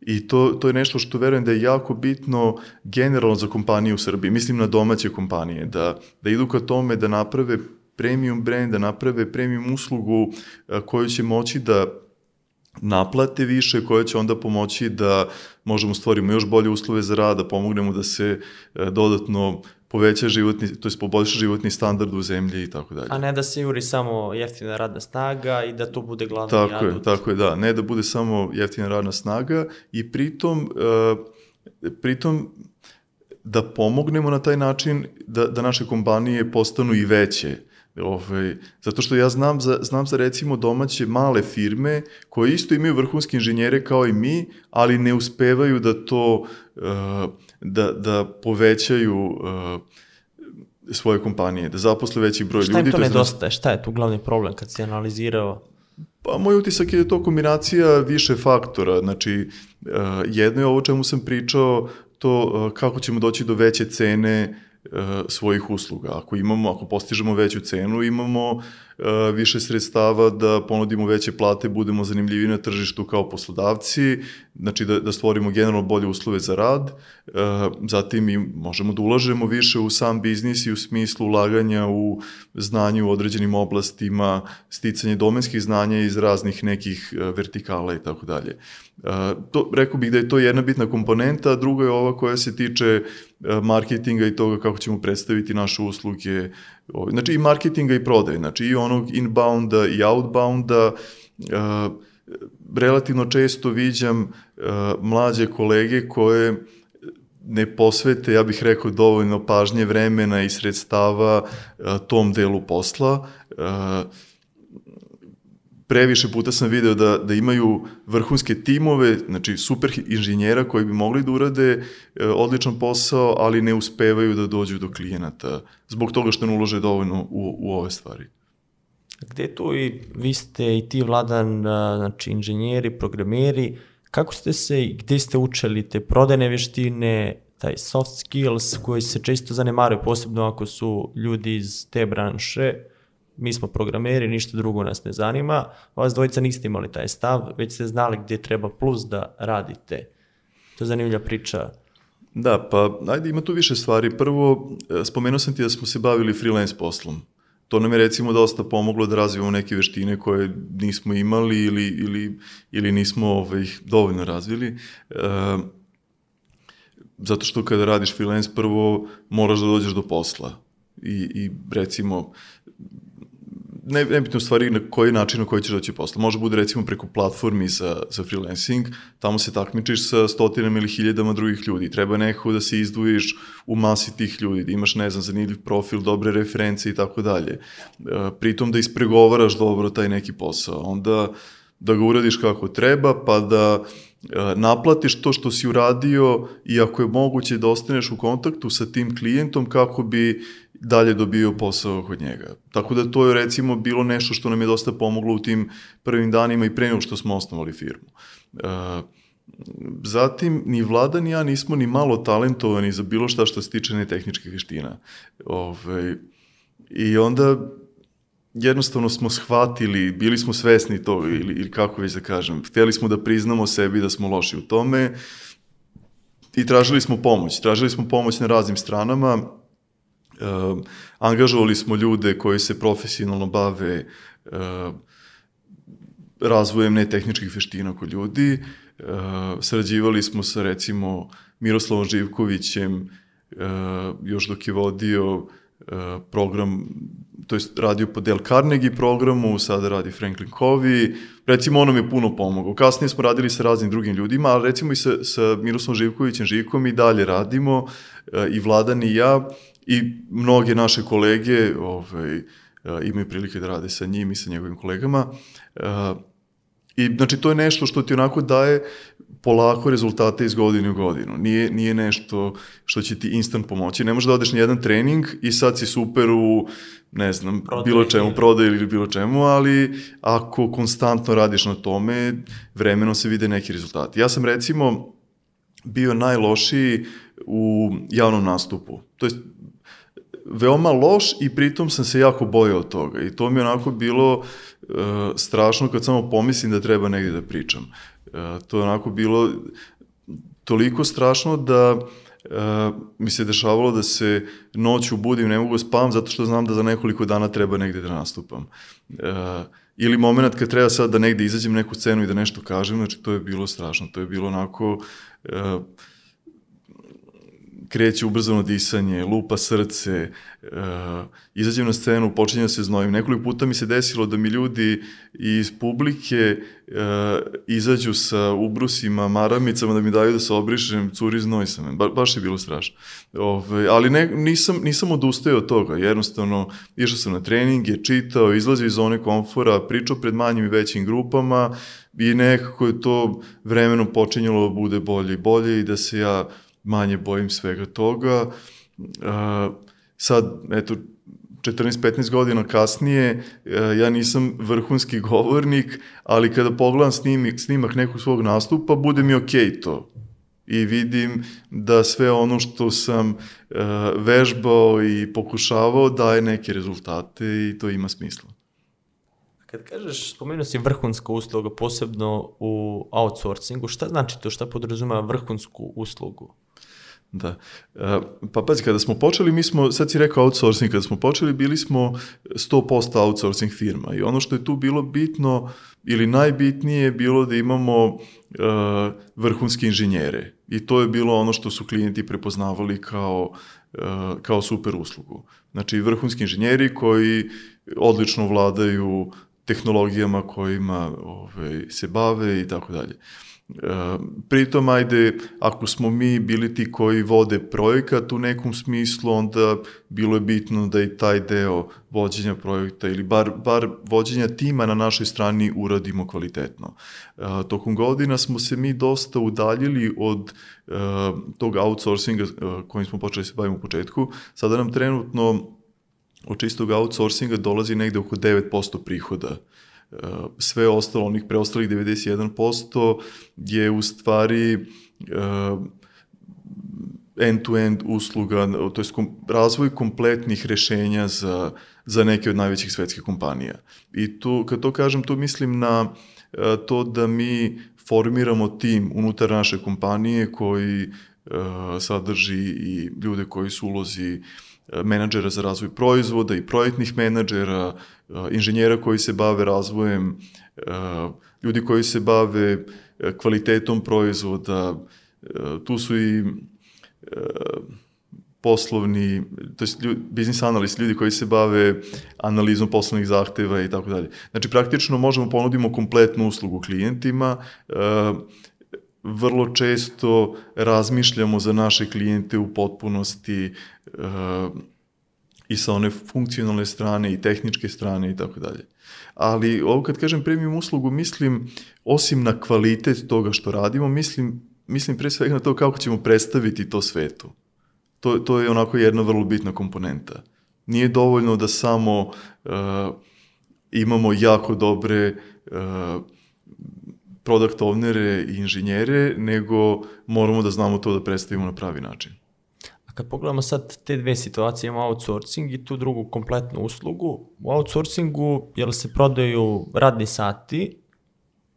I to, to je nešto što verujem da je jako bitno generalno za kompanije u Srbiji, mislim na domaće kompanije, da, da idu ka tome da naprave premium brand, da naprave premium uslugu koju će moći da naplate više, koja će onda pomoći da možemo stvorimo još bolje uslove za rad, da pomognemo da se dodatno poveća životni, to je poboljša životni standard u zemlji i tako dalje. A ne da se juri samo jeftina radna snaga i da to bude glavni tako adut. je, tako je, da. Ne da bude samo jeftina radna snaga i pritom, uh, pritom da pomognemo na taj način da, da naše kompanije postanu i veće. Ovaj, zato što ja znam za, znam za recimo domaće male firme koje isto imaju vrhunske inženjere kao i mi, ali ne uspevaju da to uh, da, da povećaju uh, svoje kompanije, da zaposle veći broj Šta ljudi. Šta im to, to nedostaje? Šta je tu glavni problem kad si analizirao? Pa moj utisak je to kombinacija više faktora. Znači, uh, jedno je ovo čemu sam pričao, to kako ćemo doći do veće cene svojih usluga. Ako imamo, ako postižemo veću cenu, imamo e, više sredstava da ponudimo veće plate, budemo zanimljivi na tržištu kao poslodavci, znači da, da stvorimo generalno bolje uslove za rad, e, zatim i možemo da ulažemo više u sam biznis i u smislu ulaganja u znanje u određenim oblastima, sticanje domenskih znanja iz raznih nekih vertikala i tako dalje. To, rekao bih da je to jedna bitna komponenta, a druga je ova koja se tiče marketinga i toga kako ćemo predstaviti naše usluge, znači i marketinga i prodaje, znači i onog inbounda i outbounda, relativno često viđam mlađe kolege koje ne posvete, ja bih rekao, dovoljno pažnje, vremena i sredstava tom delu posla previše puta sam video da, da imaju vrhunske timove, znači super inženjera koji bi mogli da urade e, odličan posao, ali ne uspevaju da dođu do klijenata zbog toga što ne ulože dovoljno u, u ove stvari. Gde tu i vi ste i ti Vladan, znači inženjeri, programeri, kako ste se i gde ste učili te prodajne veštine, taj soft skills koji se često zanemaraju, posebno ako su ljudi iz te branše, mi smo programeri, ništa drugo nas ne zanima, vas dvojica niste imali taj stav, već ste znali gdje treba plus da radite. To je zanimljiva priča. Da, pa ajde ima tu više stvari. Prvo, e, spomenuo sam ti da smo se bavili freelance poslom. To nam je recimo dosta pomoglo da razvijemo neke veštine koje nismo imali ili, ili, ili nismo ovaj, dovoljno razvili. E, zato što kada radiš freelance prvo moraš da dođeš do posla. I, i recimo ne, nebitno u stvari na koji način na koji ćeš doći posla. Može bude recimo preko platformi za, za freelancing, tamo se takmičiš sa stotinama ili hiljadama drugih ljudi. Treba neko da se izdvojiš u masi tih ljudi, da imaš, ne znam, zanimljiv profil, dobre reference i tako dalje. E, pritom da ispregovaraš dobro taj neki posao. Onda da ga uradiš kako treba, pa da e, naplatiš to što si uradio i ako je moguće da ostaneš u kontaktu sa tim klijentom kako bi dalje dobio posao kod njega. Tako da to je recimo bilo nešto što nam je dosta pomoglo u tim prvim danima i pre nego što smo osnovali firmu. E, zatim, ni Vlada ni ja nismo ni malo talentovani za bilo šta što se tiče ne tehničkih veština. Ove, I onda jednostavno smo shvatili, bili smo svesni toga ili, ili kako već da kažem, hteli smo da priznamo sebi da smo loši u tome i tražili smo pomoć. Tražili smo pomoć na raznim stranama, Uh, angažovali smo ljude koji se profesionalno bave uh, razvojem netehničkih veština kod ljudi. E, sarađivali smo sa recimo Miroslavom Živkovićem, još dok je vodio program, to je radio po Del Carnegie programu, sada radi Franklin Covey, recimo ono mi je puno pomogao. Kasnije smo radili sa raznim drugim ljudima, ali recimo i sa, sa Miroslavom Živkovićem, Živkom i dalje radimo, i Vladan i ja, i mnoge naše kolege ovaj, imaju prilike da rade sa njim i sa njegovim kolegama. I znači to je nešto što ti onako daje polako rezultate iz godine u godinu. Nije, nije nešto što će ti instant pomoći. Ne možeš da odeš na jedan trening i sad si super u, ne znam, prodaj, bilo čemu, prodaj ili bilo čemu, ali ako konstantno radiš na tome, vremeno se vide neki rezultati. Ja sam recimo bio najlošiji u javnom nastupu. To je veoma loš i pritom sam se jako bojao toga i to mi je onako bilo uh, strašno kad samo pomislim da treba negde da pričam. Uh, to je onako bilo toliko strašno da uh, mi se dešavalo da se noću budim, ne mogu da spavam zato što znam da za nekoliko dana treba negde da nastupam. Uh, ili moment kad treba sad da negde izađem neku scenu i da nešto kažem, znači to je bilo strašno, to je bilo onako uh, kreće ubrzano disanje, lupa srce, uh, izađem na scenu, počinjem da se znojim. Nekoliko puta mi se desilo da mi ljudi iz publike uh, izađu sa ubrusima, maramicama da mi daju da se obrišem, curi znoj sa me. Ba, baš je bilo strašno. Ove, ali ne, nisam, nisam odustao od toga. Jednostavno, išao sam na treninge, čitao, izlazio iz zone komfora, pričao pred manjim i većim grupama i nekako je to vremenom počinjalo da bude bolje i bolje i da se ja manje bojim svega toga. Uh, sad, eto, 14-15 godina kasnije, ja nisam vrhunski govornik, ali kada pogledam snimak, snimak nekog svog nastupa, bude mi okej okay to. I vidim da sve ono što sam uh, vežbao i pokušavao daje neke rezultate i to ima smisla. Kad kažeš, spomenuo si vrhunska usluga, posebno u outsourcingu, šta znači to, šta podrazuma vrhunsku uslugu? Da. E, pa pazi, kada smo počeli, mi smo, sad si rekao outsourcing, kada smo počeli, bili smo 100% outsourcing firma i ono što je tu bilo bitno ili najbitnije je bilo da imamo uh, vrhunske inženjere i to je bilo ono što su klijenti prepoznavali kao, uh, kao super uslugu. Znači, vrhunski inženjeri koji odlično vladaju tehnologijama kojima ovaj, se bave i tako dalje. Pritom, ajde, ako smo mi bili ti koji vode projekat u nekom smislu, onda bilo je bitno da i taj deo vođenja projekta ili bar, bar vođenja tima na našoj strani uradimo kvalitetno. Tokom godina smo se mi dosta udaljili od tog outsourcinga kojim smo počeli se bavimo u početku. Sada nam trenutno od čistog outsourcinga dolazi negde oko 9% prihoda sve ostalo, onih preostalih 91% je u stvari uh, end-to-end usluga, to je razvoj kompletnih rešenja za, za neke od najvećih svetskih kompanija. I tu, kad to kažem, to mislim na uh, to da mi formiramo tim unutar naše kompanije koji sadrži i ljude koji su ulozi uh, menadžera za razvoj proizvoda i projektnih menadžera, eh, inženjera koji se bave razvojem, eh, ljudi koji se bave eh, kvalitetom proizvoda, tu su i poslovni, to je ljudi, biznis analist, ljudi koji se bave analizom poslovnih zahteva i tako dalje. Znači, praktično možemo ponudimo kompletnu uslugu klijentima, vrlo često razmišljamo za naše klijente u potpunosti uh, i sa one funkcionalne strane i tehničke strane i tako dalje. Ali ovo kad kažem premium uslugu, mislim, osim na kvalitet toga što radimo, mislim, mislim pre svega na to kako ćemo predstaviti to svetu. To, to je onako jedna vrlo bitna komponenta. Nije dovoljno da samo uh, imamo jako dobre uh, product ownere i inženjere, nego moramo da znamo to da predstavimo na pravi način. A kad pogledamo sad te dve situacije, imamo outsourcing i tu drugu kompletnu uslugu. U outsourcingu, jel se prodaju radni sati,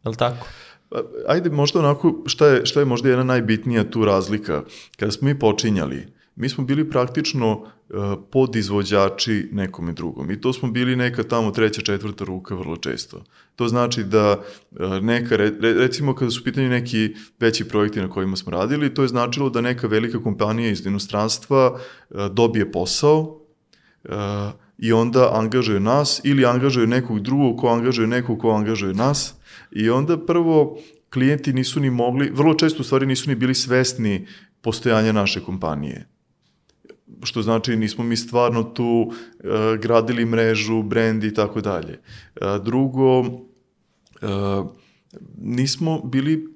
je li tako? Pa, ajde, možda onako, šta je, šta je možda jedna najbitnija tu razlika? Kada smo mi počinjali, mi smo bili praktično uh, podizvođači nekome drugom i to smo bili neka tamo treća, četvrta ruka vrlo često. To znači da uh, neka, re, recimo kada su u pitanju neki veći projekti na kojima smo radili, to je značilo da neka velika kompanija iz inostranstva uh, dobije posao i onda angažuje nas ili angažuje nekog drugog ko angažuje nekog ko angažuje nas i onda prvo klijenti nisu ni mogli, vrlo često u stvari nisu ni bili svesni postojanja naše kompanije što znači nismo mi stvarno tu uh, gradili mrežu, brend i tako dalje. Uh, drugo, uh, nismo bili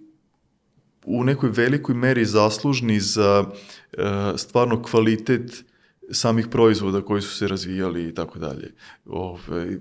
u nekoj velikoj meri zaslužni za uh, stvarno kvalitet samih proizvoda koji su se razvijali i tako dalje. Ove,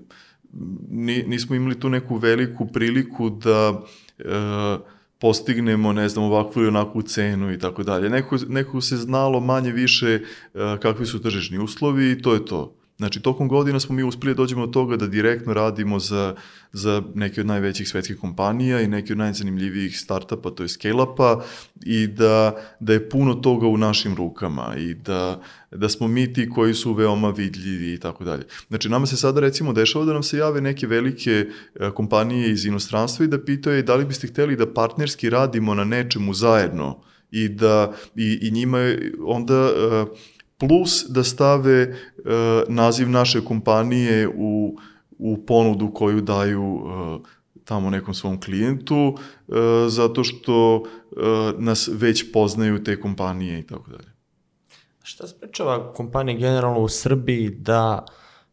nismo imali tu neku veliku priliku da uh, postignemo, ne znam, ovakvu ili onakvu cenu i tako dalje. Neko, neko se znalo manje više uh, kakvi su tržišni uslovi i to je to. Znači, tokom godina smo mi uspeli da dođemo od toga da direktno radimo za, za neke od najvećih svetskih kompanija i neke od najzanimljivijih startupa, to je scale-upa, i da, da je puno toga u našim rukama i da, da smo mi ti koji su veoma vidljivi i tako dalje. Znači, nama se sada recimo dešava da nam se jave neke velike e, kompanije iz inostranstva i da pitaju da li biste hteli da partnerski radimo na nečemu zajedno i da i, i njima onda uh, plus da stave uh, naziv naše kompanije u, u ponudu koju daju uh, tamo nekom svom klijentu, uh, zato što uh, nas već poznaju te kompanije i tako dalje. Šta sprečava kompanije generalno u Srbiji da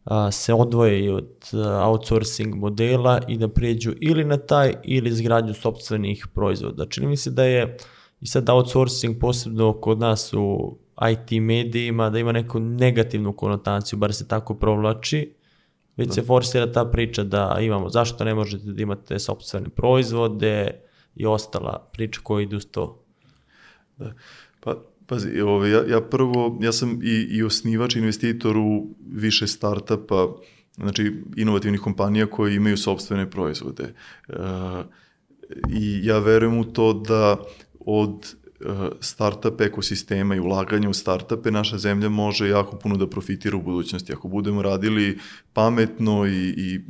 a, se odvoje od a, outsourcing modela i da prijeđu ili na taj ili izgradnju sobstvenih proizvoda. Čini mi se da je i sad outsourcing posebno kod nas u IT medijima, da ima neku negativnu konotaciju, bar se tako provlači, već da. se forsira ta priča da imamo, zašto ne možete da imate sobstvene proizvode i ostala priča koja ide uz to. Da. Pa, pazi, ove, ja, ja prvo, ja sam i, i osnivač, investitor u više startupa, znači inovativnih kompanija koje imaju sobstvene proizvode. E, I ja verujem u to da od startup ekosistema i ulaganja u startupe, naša zemlja može jako puno da profitira u budućnosti. Ako budemo radili pametno i, i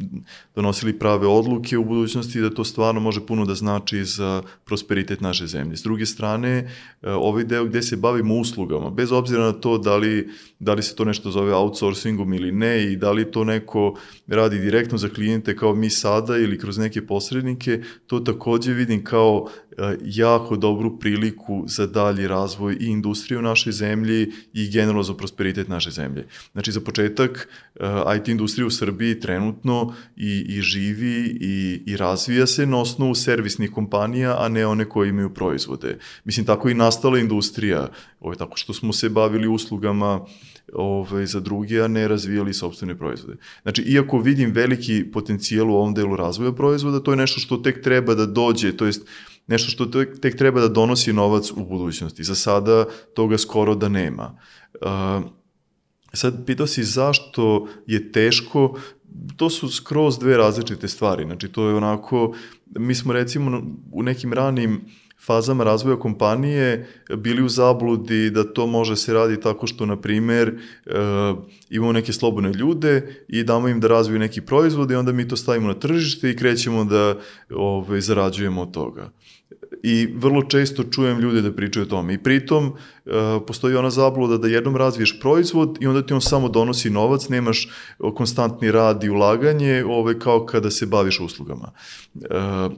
donosili prave odluke u budućnosti, da to stvarno može puno da znači za prosperitet naše zemlje. S druge strane, eh, ovaj deo gde se bavimo uslugama, bez obzira na to da li, da li se to nešto zove outsourcingom ili ne i da li to neko radi direktno za klijente kao mi sada ili kroz neke posrednike, to takođe vidim kao E, jako dobru priliku za dalji razvoj i industrije u našoj zemlji i generalno za prosperitet naše zemlje. Znači, za početak, e, IT industrija u Srbiji trenutno i, i živi i, i razvija se na osnovu servisnih kompanija, a ne one koje imaju proizvode. Mislim, tako i nastala industrija, ovaj, tako što smo se bavili uslugama ovaj, za druge, a ne razvijali sobstvene proizvode. Znači, iako vidim veliki potencijal u ovom delu razvoja proizvoda, to je nešto što tek treba da dođe, to jest nešto što tek, tek treba da donosi novac u budućnosti. Za sada toga skoro da nema. Uh, sad, pitao si zašto je teško, to su skroz dve različite stvari. Znači, to je onako, mi smo recimo u nekim ranim fazama razvoja kompanije bili u zabludi da to može se radi tako što, na primer, e, imamo neke slobodne ljude i damo im da razviju neki proizvod i onda mi to stavimo na tržište i krećemo da ove, ovaj, zarađujemo od toga i vrlo često čujem ljude da pričaju o tome. I pritom uh, postoji ona zabluda da jednom razviješ proizvod i onda ti on samo donosi novac, nemaš konstantni rad i ulaganje, ove, kao kada se baviš uslugama. Uh,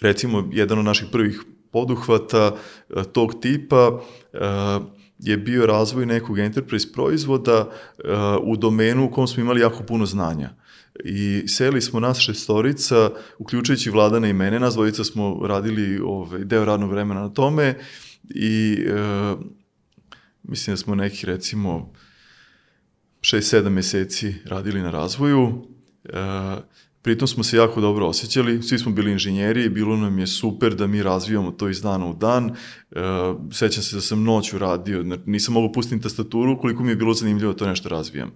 recimo, jedan od naših prvih poduhvata uh, tog tipa uh, je bio razvoj nekog enterprise proizvoda uh, u domenu u kom smo imali jako puno znanja. I seli smo nas šestorica, uključujući Vladana i mene, nas dvojica smo radili ovaj, deo radnog vremena na tome i e, mislim da smo neki recimo 6-7 meseci radili na razvoju. E, pritom smo se jako dobro osjećali, svi smo bili inženjeri i bilo nam je super da mi razvijamo to iz dana u dan. E, sećam se da sam noću radio, nisam mogao pustiti tastaturu koliko mi je bilo zanimljivo da to nešto razvijam.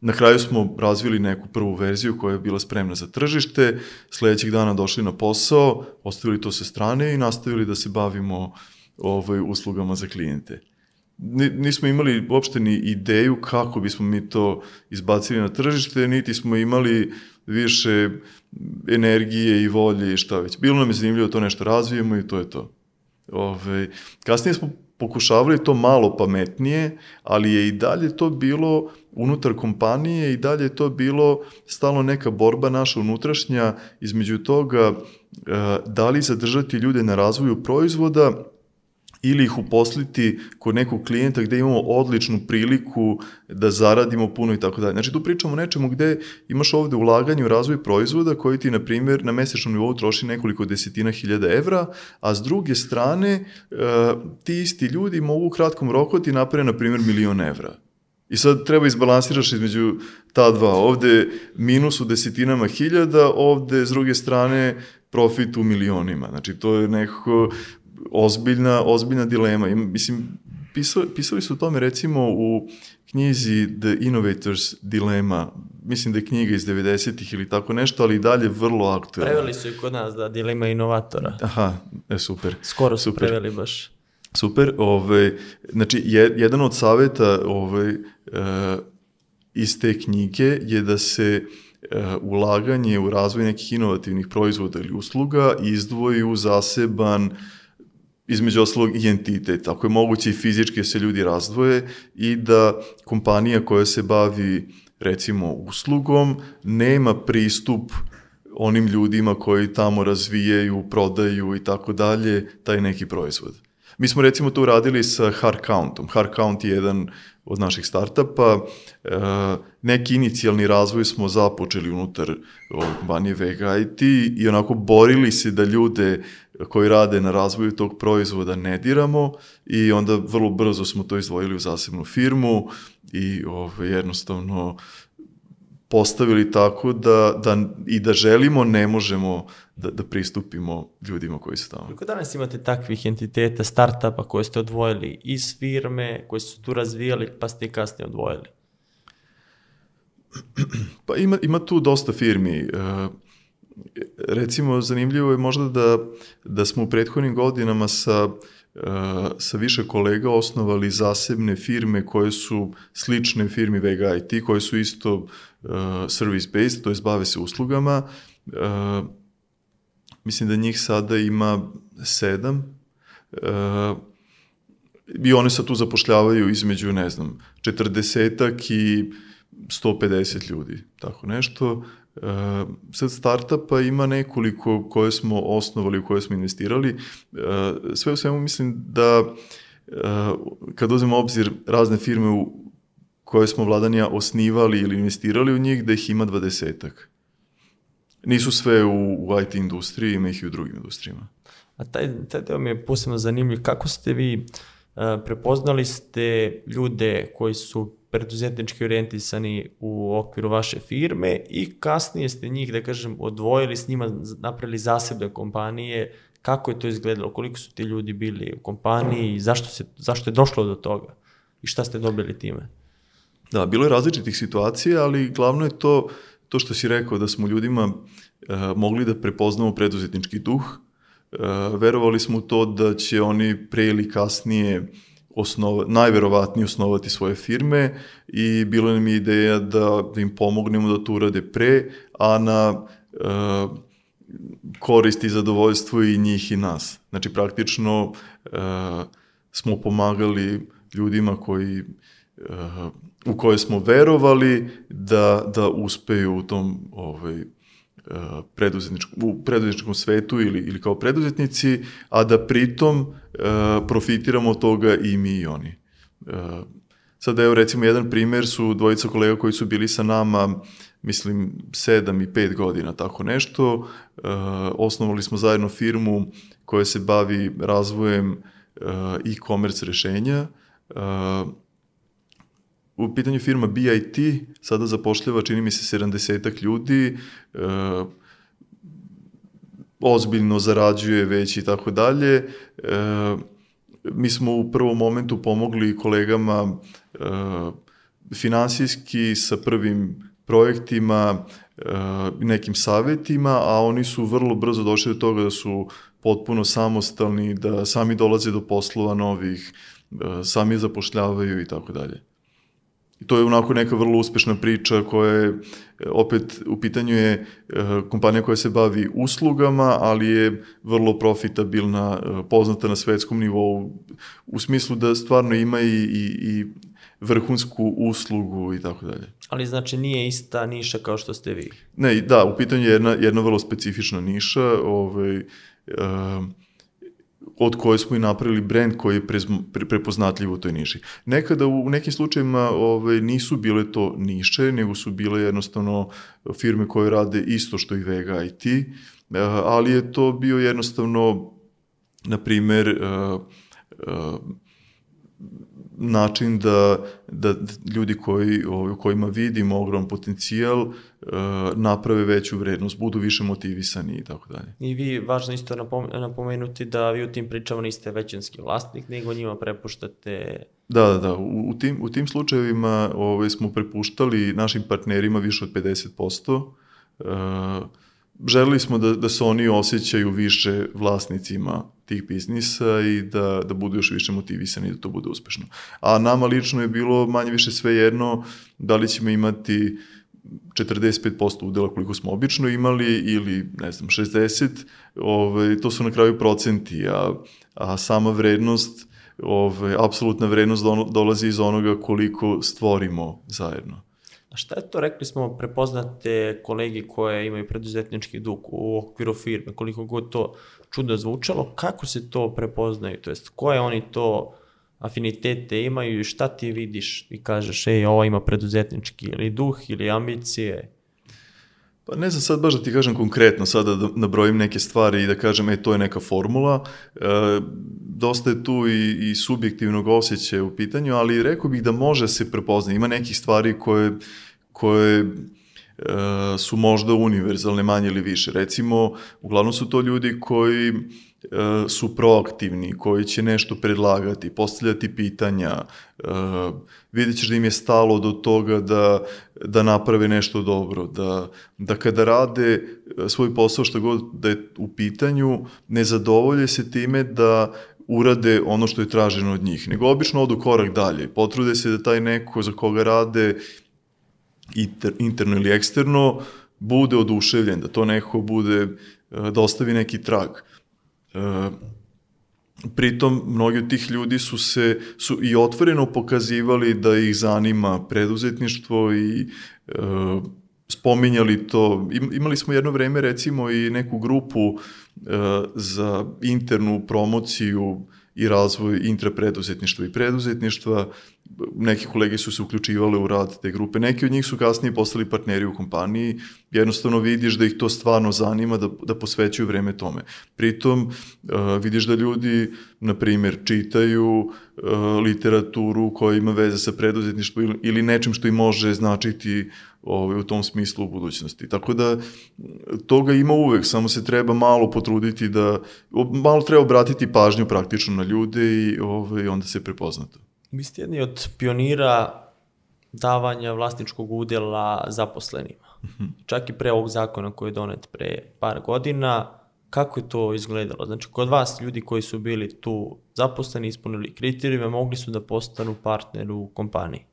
Na kraju smo razvili neku prvu verziju koja je bila spremna za tržište, sledećeg dana došli na posao, ostavili to sa strane i nastavili da se bavimo ovaj, uslugama za klijente. ni- nismo imali uopšte ni ideju kako bismo mi to izbacili na tržište, niti smo imali više energije i volje i šta već. Bilo nam je zanimljivo to nešto razvijemo i to je to. Ove, kasnije smo pokušavali to malo pametnije, ali je i dalje to bilo unutar kompanije i dalje je to bilo stalno neka borba naša unutrašnja između toga e, da li zadržati ljude na razvoju proizvoda ili ih uposliti kod nekog klijenta gde imamo odličnu priliku da zaradimo puno i tako dalje. Znači tu pričamo o nečemu gde imaš ovde ulaganje u razvoj proizvoda koji ti, na primjer, na mesečnom nivou troši nekoliko desetina hiljada evra, a s druge strane e, ti isti ljudi mogu u kratkom roku da ti naprave, na primjer, milion evra. I sad treba izbalansiraš između ta dva. Ovde minus u desetinama hiljada, ovde s druge strane profit u milionima. Znači to je nekako ozbiljna, ozbiljna dilema. I, mislim, pisali, pisali su o tome recimo u knjizi The Innovators Dilemma, mislim da je knjiga iz 90-ih ili tako nešto, ali i dalje vrlo aktuelna. Preveli su i kod nas da dilema inovatora. Aha, e, super. Skoro su Super. preveli baš. Super, ovaj, znači je, jedan od saveta ovaj, e, iz te knjige je da se e, ulaganje u razvoj nekih inovativnih proizvoda ili usluga izdvoji u zaseban između ostalog i entitet. Ako je moguće i fizički da se ljudi razdvoje i da kompanija koja se bavi recimo uslugom nema pristup onim ljudima koji tamo razvijaju, prodaju i tako dalje, taj neki proizvod. Mi smo recimo to uradili sa Hardcountom. Hardcount je jedan od naših startapa. E, neki inicijalni razvoj smo započeli unutar kompanije Vega IT i onako borili se da ljude koji rade na razvoju tog proizvoda ne diramo i onda vrlo brzo smo to izdvojili u zasebnu firmu i ove, jednostavno postavili tako da, da i da želimo, ne možemo da, da pristupimo ljudima koji su tamo. Koliko danas imate takvih entiteta, startupa koje ste odvojili iz firme, koje su tu razvijali, pa ste ih kasnije odvojili? Pa ima, ima tu dosta firmi. E, recimo, zanimljivo je možda da, da smo u prethodnim godinama sa, e, sa više kolega osnovali zasebne firme koje su slične firmi Vega IT, koje su isto e, service-based, to je bave se uslugama. E, mislim da njih sada ima sedam. I one sad tu zapošljavaju između, ne znam, 40 i 150 ljudi, tako nešto. E, sad startupa ima nekoliko koje smo osnovali, u koje smo investirali. E, sve u svemu mislim da e, kad uzmemo obzir razne firme u koje smo vladanja osnivali ili investirali u njih, da ih ima dvadesetak. Nisu sve u, u IT industriji, ima ih i u drugim industrijama. A taj, taj deo mi je posebno zanimljiv. Kako ste vi, uh, prepoznali ste ljude koji su preduzetnički orijentisani u okviru vaše firme i kasnije ste njih, da kažem, odvojili s njima, napravili zasebne kompanije. Kako je to izgledalo? Koliko su ti ljudi bili u kompaniji? Zašto, se, zašto je došlo do toga? I šta ste dobili time? Da, bilo je različitih situacija, ali glavno je to, to što si rekao, da smo ljudima e, mogli da prepoznamo preduzetnički duh. E, verovali smo to da će oni pre ili kasnije osnova, najverovatnije osnovati svoje firme i bilo nam je ideja da, da im pomognemo da to urade pre, a na e, korist i zadovoljstvo i njih i nas. Znači, praktično e, smo pomagali ljudima koji uh, u koje smo verovali da, da uspeju u tom ovaj, preduzetničkom, u preduzetničkom svetu ili, ili kao preduzetnici, a da pritom uh, profitiramo od toga i mi i oni. Uh, sad evo recimo jedan primer su dvojica kolega koji su bili sa nama mislim 7 i 5 godina, tako nešto. Uh, osnovali smo zajedno firmu koja se bavi razvojem e-commerce rešenja. Uh, u pitanju firma BIT sada zapošljava, čini mi se, 70 ljudi, uh, ozbiljno zarađuje već i tako dalje. E, mi smo u prvom momentu pomogli kolegama e, finansijski sa prvim projektima, e, nekim savetima, a oni su vrlo brzo došli do toga da su potpuno samostalni, da sami dolaze do poslova novih, sami zapošljavaju i tako dalje. I to je onako neka vrlo uspešna priča koja je, opet u pitanju je e, kompanija koja se bavi uslugama, ali je vrlo profitabilna, e, poznata na svetskom nivou, u smislu da stvarno ima i, i, i vrhunsku uslugu i tako dalje. Ali znači nije ista niša kao što ste vi. Ne, da, u pitanju je jedna, jedna vrlo specifična niša, ovaj, uh, od koje smo i napravili brend koji je pre, pre, prepoznatljiv u toj niši. Nekada u, nekim slučajima ovaj, nisu bile to niše, nego su bile jednostavno firme koje rade isto što i Vega IT, uh, ali je to bio jednostavno, na primer, uh, uh, način da, da ljudi koji, o kojima vidimo ogrom potencijal uh, naprave veću vrednost, budu više motivisani i tako dalje. I vi, važno isto napomenuti da vi u tim pričama niste većinski vlasnik, nego njima prepuštate... Da, da, da. U, u, tim, u tim slučajevima ovaj, smo prepuštali našim partnerima više od 50%. Uh, želeli smo da, da se oni osjećaju više vlasnicima tih biznisa i da, da budu još više motivisani da to bude uspešno. A nama lično je bilo manje više sve jedno da li ćemo imati 45% udela koliko smo obično imali ili ne znam 60, ovaj, to su na kraju procenti, a, a sama vrednost, ovaj, apsolutna vrednost dolazi iz onoga koliko stvorimo zajedno. Šta je to, rekli smo, prepoznate kolegi koje imaju preduzetnički duh u okviru firme, koliko god to čudo zvučalo, kako se to prepoznaju, to jest koje oni to afinitete imaju i šta ti vidiš i kažeš, ej, ovo ima preduzetnički ili duh ili ambicije? Pa ne znam sad baš da ti kažem konkretno, sada da nabrojim neke stvari i da kažem, e, to je neka formula. E, dosta je tu i, i subjektivnog osjećaja u pitanju, ali rekao bih da može se prepoznati. Ima nekih stvari koje, koje e, su možda univerzalne manje ili više. Recimo, uglavnom su to ljudi koji su proaktivni, koji će nešto predlagati, postavljati pitanja, e, vidjet ćeš da im je stalo do toga da, da naprave nešto dobro, da, da kada rade e, svoj posao što god da je u pitanju, ne zadovolje se time da urade ono što je traženo od njih, nego obično odu korak dalje, potrude se da taj neko za koga rade inter, interno ili eksterno bude oduševljen, da to neko bude, da ostavi neki trag. E, pritom, mnogi od tih ljudi su se su i otvoreno pokazivali da ih zanima preduzetništvo i e, spominjali to. Imali smo jedno vreme recimo i neku grupu e, za internu promociju i razvoj intrapreduzetništva i preduzetništva. Neki kolege su se uključivali u rad te grupe. Neki od njih su kasnije postali partneri u kompaniji. Jednostavno vidiš da ih to stvarno zanima, da, da posvećuju vreme tome. Pritom uh, vidiš da ljudi, na primjer, čitaju uh, literaturu koja ima veze sa preduzetništvom ili nečim što im može značiti ovaj, u tom smislu u budućnosti. Tako da toga ima uvek, samo se treba malo potruditi da, malo treba obratiti pažnju praktično na ljude i ovaj, onda se prepoznati. Vi ste jedni od pionira davanja vlasničkog udjela zaposlenima. Mm -hmm. Čak i pre ovog zakona koji je donet pre par godina, kako je to izgledalo? Znači, kod vas ljudi koji su bili tu zaposleni, ispunili kriterijume, mogli su da postanu partner u kompaniji?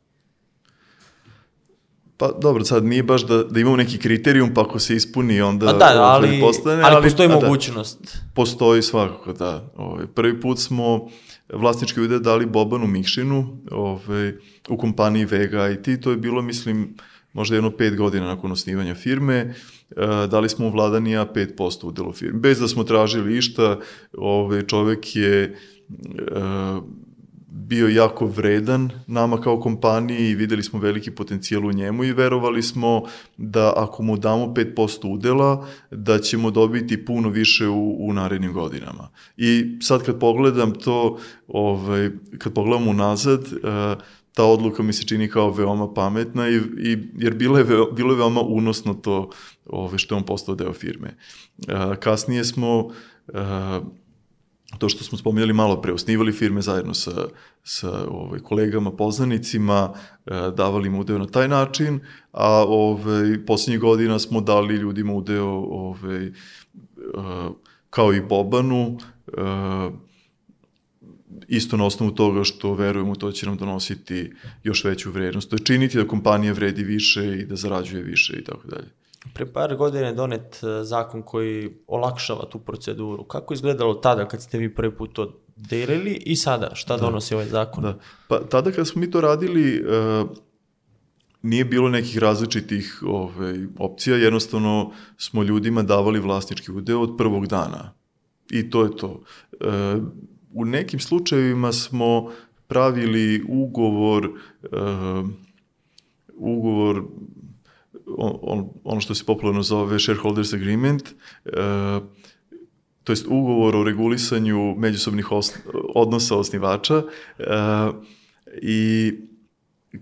Pa dobro, sad nije baš da, da imamo neki kriterijum, pa ako se ispuni, onda A da, ali, postane, ali, ali postoji a, da, mogućnost. Da, postoji svakako, da. Ovaj, prvi put smo vlasnički udeo dali Bobanu Mikšinu ovaj, u kompaniji Vega IT, to je bilo, mislim, možda jedno pet godina nakon osnivanja firme, dali smo u vladanija 5% udelo firme. Bez da smo tražili išta, ovaj, čovek je bio jako vredan nama kao kompaniji i videli smo veliki potencijal u njemu i verovali smo da ako mu damo 5% udela, da ćemo dobiti puno više u, u narednim godinama. I sad kad pogledam to, ovaj, kad pogledam unazad, uh, ta odluka mi se čini kao veoma pametna i, i jer bilo je, ve, bilo je veoma unosno to ove, što je on postao deo firme. Uh, kasnije smo uh, to što smo spominjali malo pre, osnivali firme zajedno sa, sa ovaj, kolegama, poznanicima, e, davali im udeo na taj način, a ovaj, poslednjih godina smo dali ljudima udeo ovaj, e, kao i Bobanu, e, isto na osnovu toga što verujemo to će nam donositi još veću vrednost. To je činiti da kompanija vredi više i da zarađuje više i tako dalje. Pre par godina je donet e, zakon koji olakšava tu proceduru. Kako je izgledalo tada kad ste vi prvi put to delili i sada šta da. donosi ovaj zakon? Da. Pa tada kad smo mi to radili, uh, nije bilo nekih različitih ovaj, opcija, jednostavno smo ljudima davali vlasnički udeo od prvog dana. I to je to. E, u nekim slučajevima smo pravili ugovor uh, ugovor on, ono što se popularno zove shareholders agreement uh, to jest ugovor o regulisanju međusobnih os, odnosa osnivača uh, i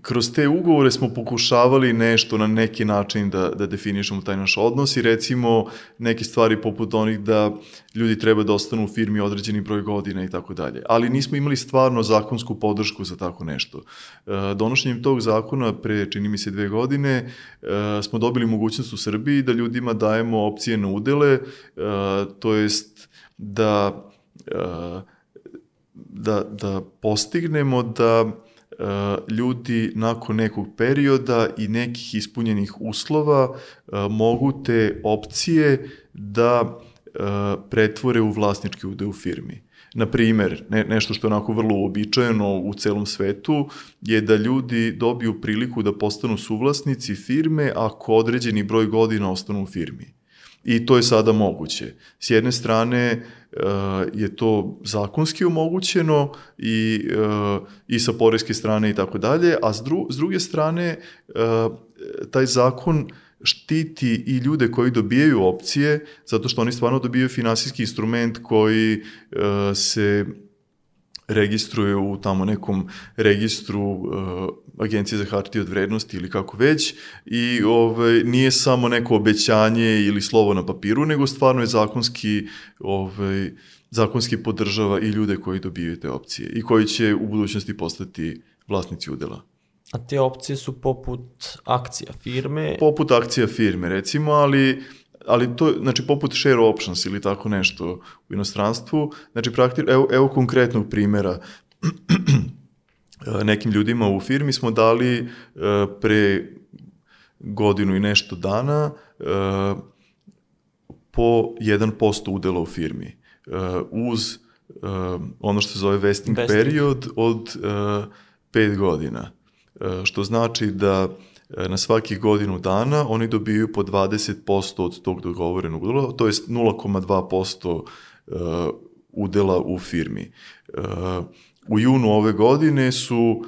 kroz te ugovore smo pokušavali nešto na neki način da, da definišemo taj naš odnos i recimo neke stvari poput onih da ljudi treba da ostanu u firmi određeni broj godina i tako dalje. Ali nismo imali stvarno zakonsku podršku za tako nešto. E, donošenjem tog zakona pre, čini mi se, dve godine e, smo dobili mogućnost u Srbiji da ljudima dajemo opcije na udele, e, to jest da, da, da postignemo da ljudi nakon nekog perioda i nekih ispunjenih uslova e, mogu te opcije da e, pretvore u vlasnički ude u firmi. Na primer, ne, nešto što je onako vrlo uobičajeno u celom svetu je da ljudi dobiju priliku da postanu suvlasnici firme ako određeni broj godina ostanu u firmi. I to je sada moguće. S jedne strane, je to zakonski omogućeno i, i sa porezke strane i tako dalje, a s, dru, s druge strane taj zakon štiti i ljude koji dobijaju opcije, zato što oni stvarno dobijaju finansijski instrument koji se registruje u tamo nekom registru uh, agencije za hartije od vrednosti ili kako već i ovaj, nije samo neko obećanje ili slovo na papiru, nego stvarno je zakonski, ovaj, zakonski podržava i ljude koji dobijaju te opcije i koji će u budućnosti postati vlasnici udela. A te opcije su poput akcija firme? Poput akcija firme, recimo, ali ali to, znači, poput share options ili tako nešto u inostranstvu, znači, praktično, evo, evo konkretnog primjera, nekim ljudima u firmi smo dali e, pre godinu i nešto dana e, po 1% udela u firmi e, uz ono što se zove vesting, vesting. period od 5 godina. Što znači da na svakih godinu dana oni dobiju po 20% od tog dogovorenog udela, to je 0,2% e, udela u firmi. E, u junu ove godine su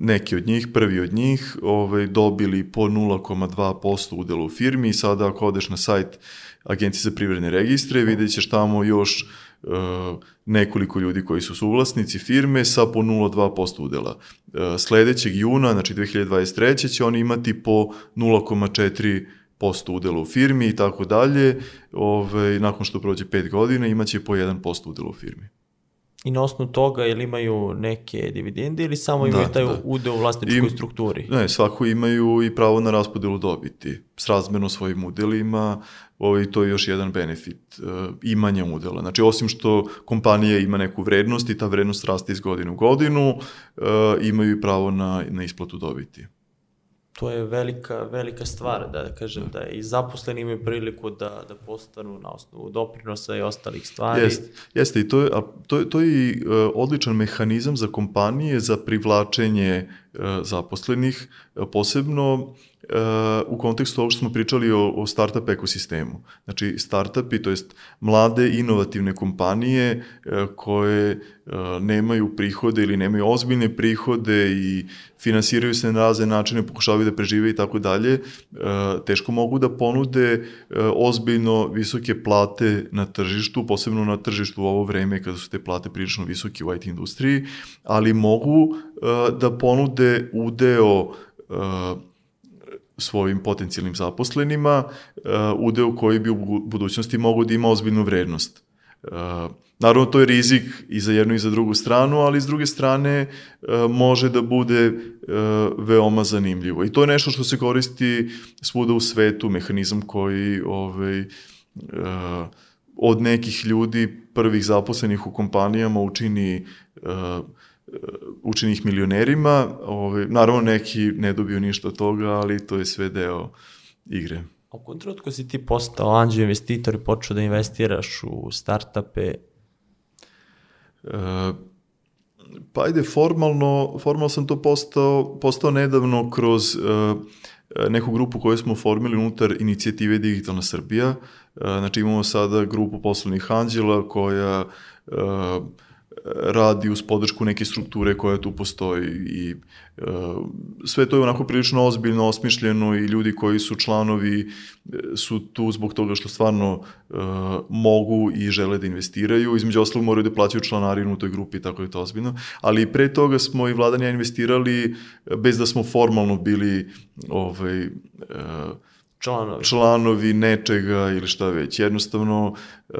neki od njih, prvi od njih, ovaj, dobili po 0,2% udela u firmi i sada ako odeš na sajt Agencije za privredne registre, vidjet ćeš tamo još nekoliko ljudi koji su suvlasnici firme sa po 0,2% udela. Uh, sledećeg juna, znači 2023. će oni imati po 0,4 posto udela u firmi i tako dalje, ovaj, nakon što prođe 5 godina imaće po 1% udela u firmi. I na osnovu toga, jel imaju neke dividende ili samo imaju da, taj da. ude u vlasničkoj I, strukturi? Ne, svako imaju i pravo na raspodelu dobiti. Srazmerno svojim udelima, ovaj, to je još jedan benefit uh, imanja udela. Znači, osim što kompanija ima neku vrednost i ta vrednost raste iz godine u godinu, uh, imaju i pravo na, na isplatu dobiti to je velika, velika stvar, da, da kažem, da. i zaposleni imaju priliku da, da postanu na osnovu doprinosa i ostalih stvari. Jeste, jeste i to je, a to, to je i uh, odličan mehanizam za kompanije za privlačenje uh, zaposlenih, uh, posebno u kontekstu ovog što smo pričali o, o startup ekosistemu. Znači, startupi, to jest mlade inovativne kompanije e, koje e, nemaju prihode ili nemaju ozbiljne prihode i finansiraju se na razne načine, pokušavaju da prežive i tako dalje, e, teško mogu da ponude ozbiljno visoke plate na tržištu, posebno na tržištu u ovo vreme kada su te plate prilično visoke u IT industriji, ali mogu da ponude udeo svojim potencijalnim zaposlenima, uh, udeo koji bi u budućnosti mogu da ima ozbiljnu vrednost. Uh, naravno, to je rizik i za jednu i za drugu stranu, ali s druge strane uh, može da bude veoma zanimljivo. I to je nešto što se koristi svuda u svetu, mehanizam koji ovaj, od nekih ljudi prvih zaposlenih u kompanijama učini učini ih milionerima. Ove, naravno, neki ne dobiju ništa od toga, ali to je sve deo igre. A u kom trenutku si ti postao anđeo investitor i počeo da investiraš u startupe? Uh, pa ajde, formalno, formalno sam to postao, postao nedavno kroz uh, neku grupu koju smo formili unutar inicijative Digitalna Srbija. Uh, znači imamo sada grupu poslovnih anđela koja uh, radi uz podršku neke strukture koja tu postoji i e, sve to je onako prilično ozbiljno osmišljeno i ljudi koji su članovi e, su tu zbog toga što stvarno e, mogu i žele da investiraju, između ostalog moraju da plaćaju članarinu u toj grupi, tako je to ozbiljno, ali pre toga smo i vladanja investirali bez da smo formalno bili ovaj, e, Članovi. članovi nečega ili šta već. Jednostavno, uh,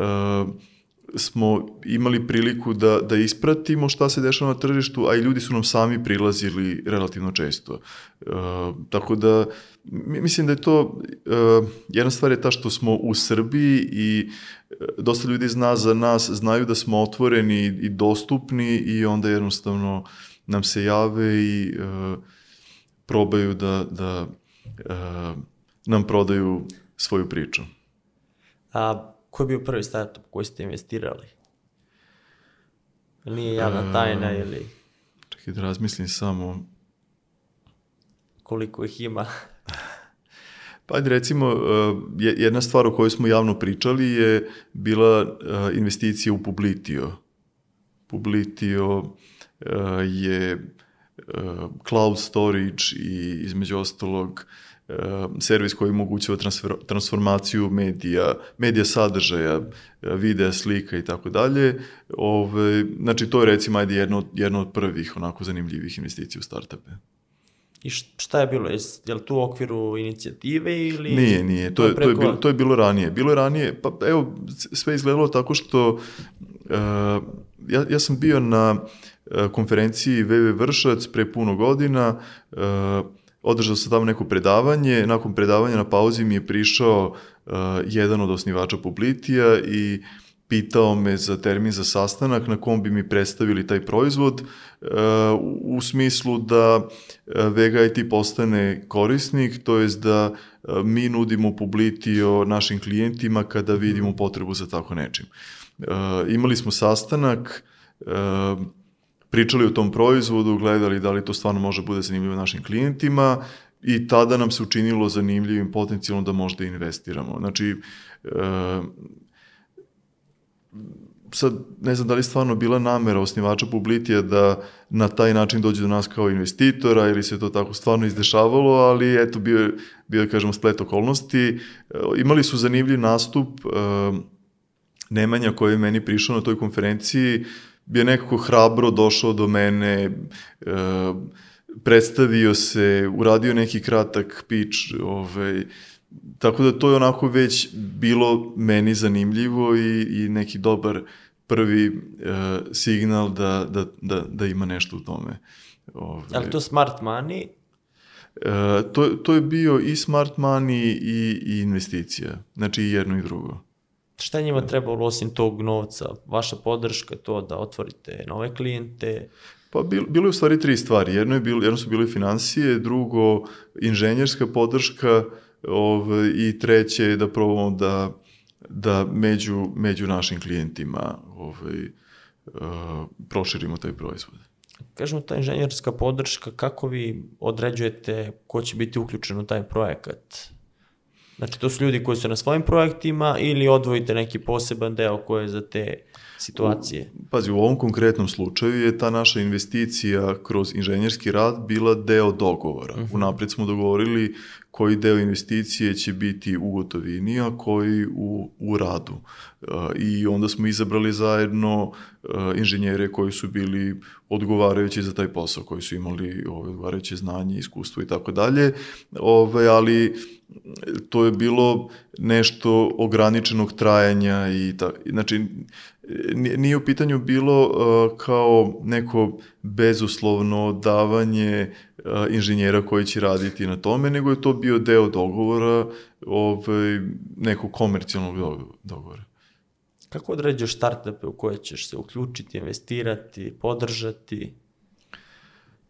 smo imali priliku da, da ispratimo šta se dešava na tržištu, a i ljudi su nam sami prilazili relativno često. E, tako da, mislim da je to, e, jedna stvar je ta što smo u Srbiji i e, dosta ljudi zna za nas, znaju da smo otvoreni i dostupni i onda jednostavno nam se jave i e, probaju da, da e, nam prodaju svoju priču. A Ko je bio prvi startup koji ste investirali? Nije javna tajna E, ili Čekaj da razmislim samo. koliko ih ima? Pa recimo, je- jedna stvar o kojoj smo javno pričali je bila uh, investicija u Publitio. Publitio uh, je cloud storage i između ostalog servis koji omogućava transfer, transformaciju medija, medija sadržaja, uh, videa, slika i tako dalje. Ove, znači to je recimo ajde jedno, jedno od prvih onako zanimljivih investicija u startupe. I šta je bilo? Jes, je li tu u okviru inicijative ili... Nije, nije, to je, to je, preko- bilo, to je bilo ranije. Bilo je ranije, pa evo, sve je izgledalo tako što uh, ja, ja sam bio na uh, konferenciji VV Vršac pre puno godina, uh, održao sam tamo neko predavanje, nakon predavanja na pauzi mi je prišao uh, jedan od osnivača Publitija i pitao me za termin za sastanak na kom bi mi predstavili taj proizvod uh, u, smislu da uh, Vega IT postane korisnik, to jest da mi nudimo Publitio našim klijentima kada vidimo potrebu za tako nečim. Uh, imali smo sastanak, uh, pričali o tom proizvodu, gledali da li to stvarno može bude zanimljivo našim klijentima i tada nam se učinilo zanimljivim potencijalno da možda investiramo. Znači, e, sad ne znam da li stvarno bila namera osnivača Publitija da na taj način dođe do nas kao investitora ili se to tako stvarno izdešavalo, ali eto bio je, bio je kažemo splet okolnosti. E, imali su zanimljiv nastup e, Nemanja koji je meni prišao na toj konferenciji, je nekako hrabro došao do mene, e, predstavio se, uradio neki kratak pitch, ovaj, tako da to je onako već bilo meni zanimljivo i, i neki dobar prvi e, signal da, da, da, da ima nešto u tome. Ovaj, Ali to smart money, e, to, to je bio i smart money i, i investicija, znači i jedno i drugo. Šta njima trebalo osim tog novca? Vaša podrška, to da otvorite nove klijente, Pa bil, bilo je u stvari tri stvari. Jedno, je bilo, jedno su bile financije, drugo inženjerska podrška ove, i treće je da probamo da, da među, među našim klijentima ovaj, uh, proširimo taj proizvod. kažemo ta inženjerska podrška, kako vi određujete ko će biti uključen u taj projekat? Znači, to su ljudi koji su na svojim projektima ili odvojite neki poseban deo koji je za te situacije? Pazi, u ovom konkretnom slučaju je ta naša investicija kroz inženjerski rad bila deo dogovora. Uh -huh. Unapred smo dogovorili koji deo investicije će biti u gotovini, a koji u, u radu. Uh, I onda smo izabrali zajedno uh, inženjere koji su bili odgovarajući za taj posao, koji su imali odgovarajuće znanje, iskustvo i tako dalje. Ove, ali to je bilo nešto ograničenog trajanja i ta, znači nije u pitanju bilo uh, kao neko bezuslovno davanje uh, inženjera koji će raditi na tome, nego je to bio deo dogovora, ovaj, nekog komercijalnog dogovora. Kako određuješ startupe u koje ćeš se uključiti, investirati, podržati?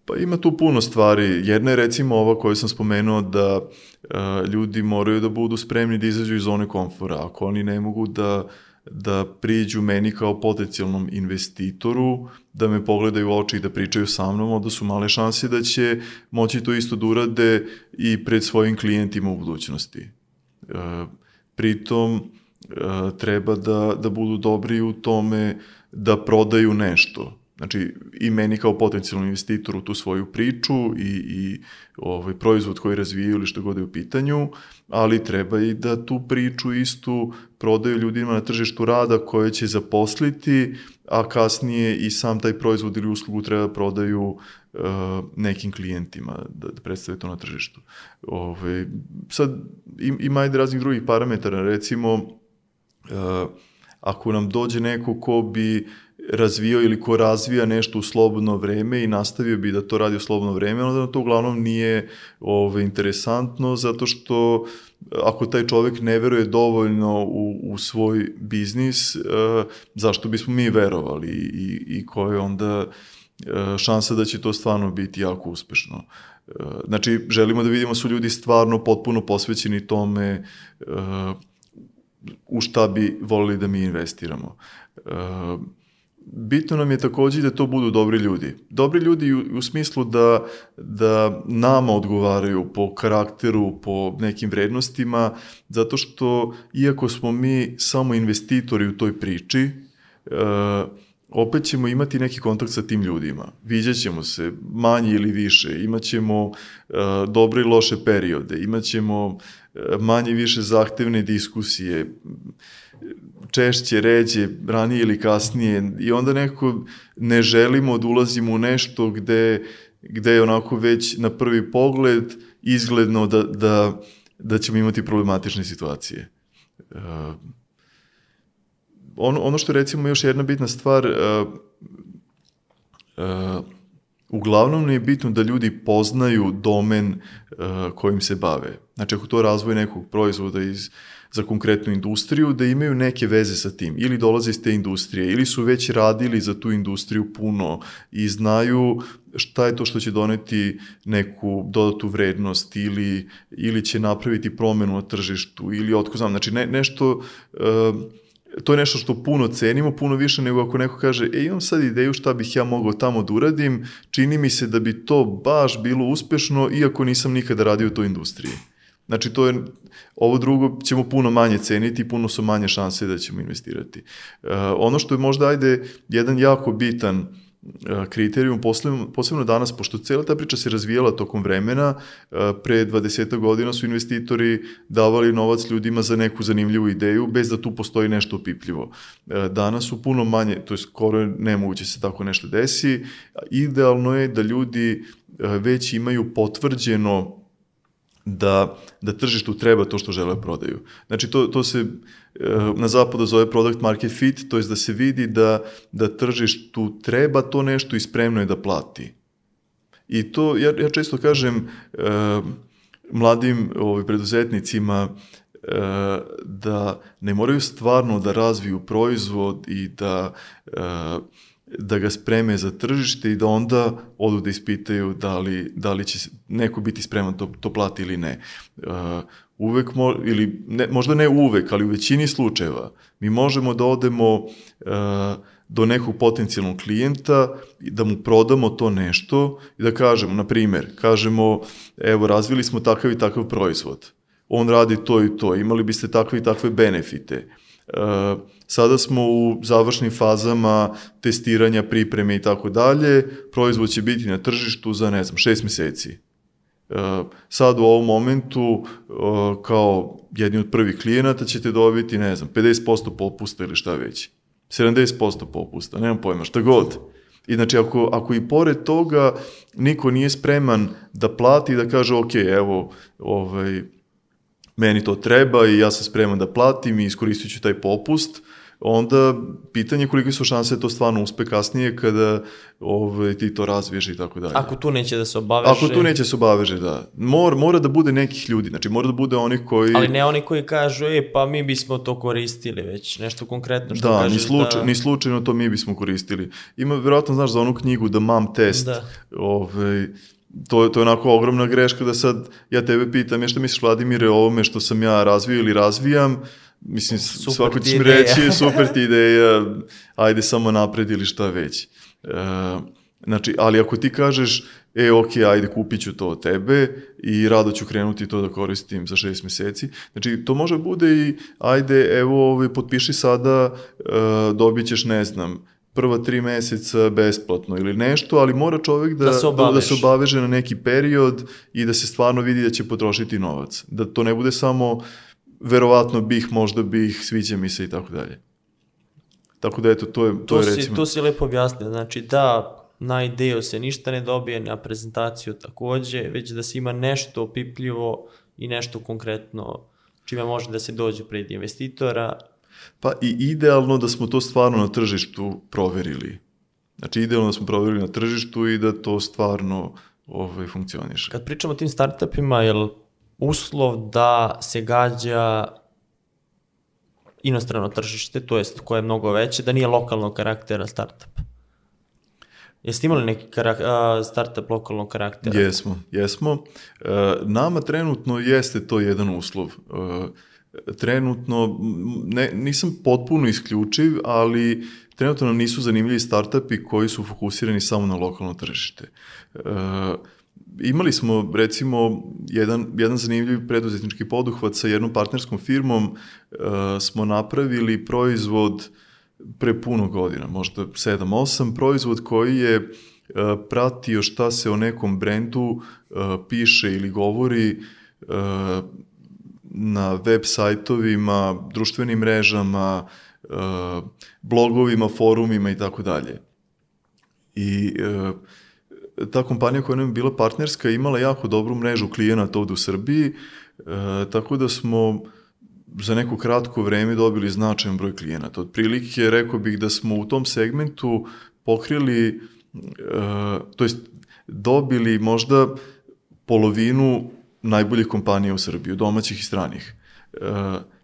Pa ima tu puno stvari. Jedna je recimo ova koju sam spomenuo da uh, ljudi moraju da budu spremni da izađu iz zone komfora. Ako oni ne mogu da da priđu meni kao potencijalnom investitoru, da me pogledaju u oči i da pričaju sa mnom, onda su male šanse da će moći to isto da urade i pred svojim klijentima u budućnosti. E, pritom, e, treba da, da budu dobri u tome da prodaju nešto. Znači, i meni kao potencijalnom investitoru tu svoju priču i, i ovaj, proizvod koji razvijaju ili što god je u pitanju, ali treba i da tu priču istu prodaju ljudima na tržištu rada koje će zaposliti, a kasnije i sam taj proizvod ili uslugu treba da prodaju uh, nekim klijentima, da, da predstave to na tržištu. Ove, ovaj, sad, im, ima i raznih drugih parametara, recimo, uh, ako nam dođe neko ko bi razvio ili ko razvija nešto u slobodno vreme i nastavio bi da to radi u slobodno vreme, onda to uglavnom nije ove, ovaj, interesantno zato što ako taj čovek ne veruje dovoljno u, u svoj biznis, e, zašto bismo mi verovali i, i koja je onda e, šansa da će to stvarno biti jako uspešno. E, znači, želimo da vidimo da su ljudi stvarno potpuno posvećeni tome e, u šta bi volili da mi investiramo. E, bitno nam je takođe da to budu dobri ljudi. Dobri ljudi u, u smislu da, da nama odgovaraju po karakteru, po nekim vrednostima, zato što iako smo mi samo investitori u toj priči, e, opet ćemo imati neki kontakt sa tim ljudima. Viđaćemo se manje ili više, imaćemo e, dobre i loše periode, imaćemo e, manje i više zahtevne diskusije, češće, ređe, ranije ili kasnije i onda nekako ne želimo da ulazimo u nešto gde, gde je onako već na prvi pogled izgledno da, da, da ćemo imati problematične situacije. Uh, ono, ono što recimo još jedna bitna stvar, uh, uh, uglavnom je bitno da ljudi poznaju domen uh, kojim se bave. Znači ako to razvoj nekog proizvoda iz za konkretnu industriju, da imaju neke veze sa tim. Ili dolaze iz te industrije, ili su već radili za tu industriju puno i znaju šta je to što će doneti neku dodatu vrednost ili, ili će napraviti promenu na tržištu ili otko znam. Znači ne, nešto... Uh, to je nešto što puno cenimo, puno više nego ako neko kaže, e, imam sad ideju šta bih ja mogao tamo da uradim, čini mi se da bi to baš bilo uspešno, iako nisam nikada radio u toj industriji. Znači, to je, ovo drugo ćemo puno manje ceniti i puno su manje šanse da ćemo investirati. Uh, ono što je možda, ajde, jedan jako bitan uh, kriterijum, posebno, posebno danas, pošto cela ta priča se razvijala tokom vremena, uh, pre 20 godina su investitori davali novac ljudima za neku zanimljivu ideju, bez da tu postoji nešto opipljivo. Danas su puno manje, to je skoro nemoguće se tako nešto desi. Idealno je da ljudi već imaju potvrđeno da, da tržištu treba to što žele da prodaju. Znači, to, to se eh, na zapadu zove product market fit, to je da se vidi da, da tržištu treba to nešto i spremno je da plati. I to, ja, ja često kažem eh, mladim ovaj, preduzetnicima eh, da ne moraju stvarno da razviju proizvod i da da ga spreme za tržište i da onda odu da ispitaju da li, da li će neko biti spreman to, to plati ili ne. Uh, uvek, mo, ili ne, možda ne uvek, ali u većini slučajeva mi možemo da odemo uh, do nekog potencijalnog klijenta i da mu prodamo to nešto i da kažemo, na primer, kažemo, evo, razvili smo takav i takav proizvod. On radi to i to, imali biste takve i takve benefite. Uh, Sada smo u završnim fazama testiranja, pripreme i tako dalje. Proizvod će biti na tržištu za, ne znam, šest meseci. E, sad u ovom momentu, e, kao jedni od prvih klijenata, ćete dobiti, ne znam, 50% popusta ili šta već. 70% popusta, nemam pojma, šta god. I znači, ako, ako i pored toga niko nije spreman da plati i da kaže, ok, evo, ovaj, meni to treba i ja sam spreman da platim i iskoristit ću taj popust, onda pitanje kolike su šanse da to stvarno uspe kasnije kada ovaj, ti to razviješ i tako dalje. Ako tu neće da se obaveže... Ako tu neće se obaveže, da. Mora, mora da bude nekih ljudi, znači mora da bude oni koji... Ali ne oni koji kažu, e, pa mi bismo to koristili već, nešto konkretno što Da, kažeš ni, slučaj, da... ni slučajno to mi bismo koristili. Ima, verovatno znaš za onu knjigu The Mom Test, Da. ovaj, to, to je onako ogromna greška da sad ja tebe pitam, je šta misliš Vladimire o ovome što sam ja razvio ili razvijam, mislim, Super svako ćeš mi reći, super ti ideja, ajde samo napred ili šta već. E, znači, ali ako ti kažeš, e, ok, ajde, kupit ću to od tebe i rado ću krenuti to da koristim za šest meseci. Znači, to može bude i, ajde, evo, ovaj, potpiši sada, e, dobit ćeš, ne znam, prva tri meseca besplatno ili nešto, ali mora čovek da, Da se da, da obaveže. se obaveže na neki period i da se stvarno vidi da će potrošiti novac. Da to ne bude samo verovatno bih, možda bih, sviđa mi se i tako dalje. Tako da eto, to je, to, To, je si, recimo... to si lepo objasnio, znači da na ideju se ništa ne dobije, na prezentaciju takođe, već da se ima nešto opipljivo i nešto konkretno čime može da se dođe pred investitora. Pa i idealno da smo to stvarno na tržištu proverili. Znači, idealno da smo proverili na tržištu i da to stvarno ovaj, funkcioniše. Kad pričamo o tim startupima, je li uslov da se gađa inostrano tržište, to jest koje je mnogo veće, da nije lokalnog karaktera startup? Jeste imali neki karak, a, startup lokalnog karaktera? Jesmo, jesmo. E, nama trenutno jeste to jedan uslov. E, trenutno, ne, nisam potpuno isključiv, ali trenutno nam nisu zanimljivi startupi koji su fokusirani samo na lokalno tržište. E, imali smo recimo jedan, jedan zanimljiv preduzetnički poduhvat sa jednom partnerskom firmom, e, smo napravili proizvod pre puno godina, možda 7-8, proizvod koji je e, pratio šta se o nekom brendu e, piše ili govori e, na web sajtovima, društvenim mrežama, e, blogovima, forumima i tako dalje. I e, ta kompanija koja nam je bila partnerska imala jako dobru mrežu klijenata ovde u Srbiji, e, tako da smo za neko kratko vreme dobili značajan broj klijenata. Otprilike rekao bih da smo u tom segmentu pokrili, to jest dobili možda polovinu najboljih kompanija u Srbiji, domaćih i stranih. E,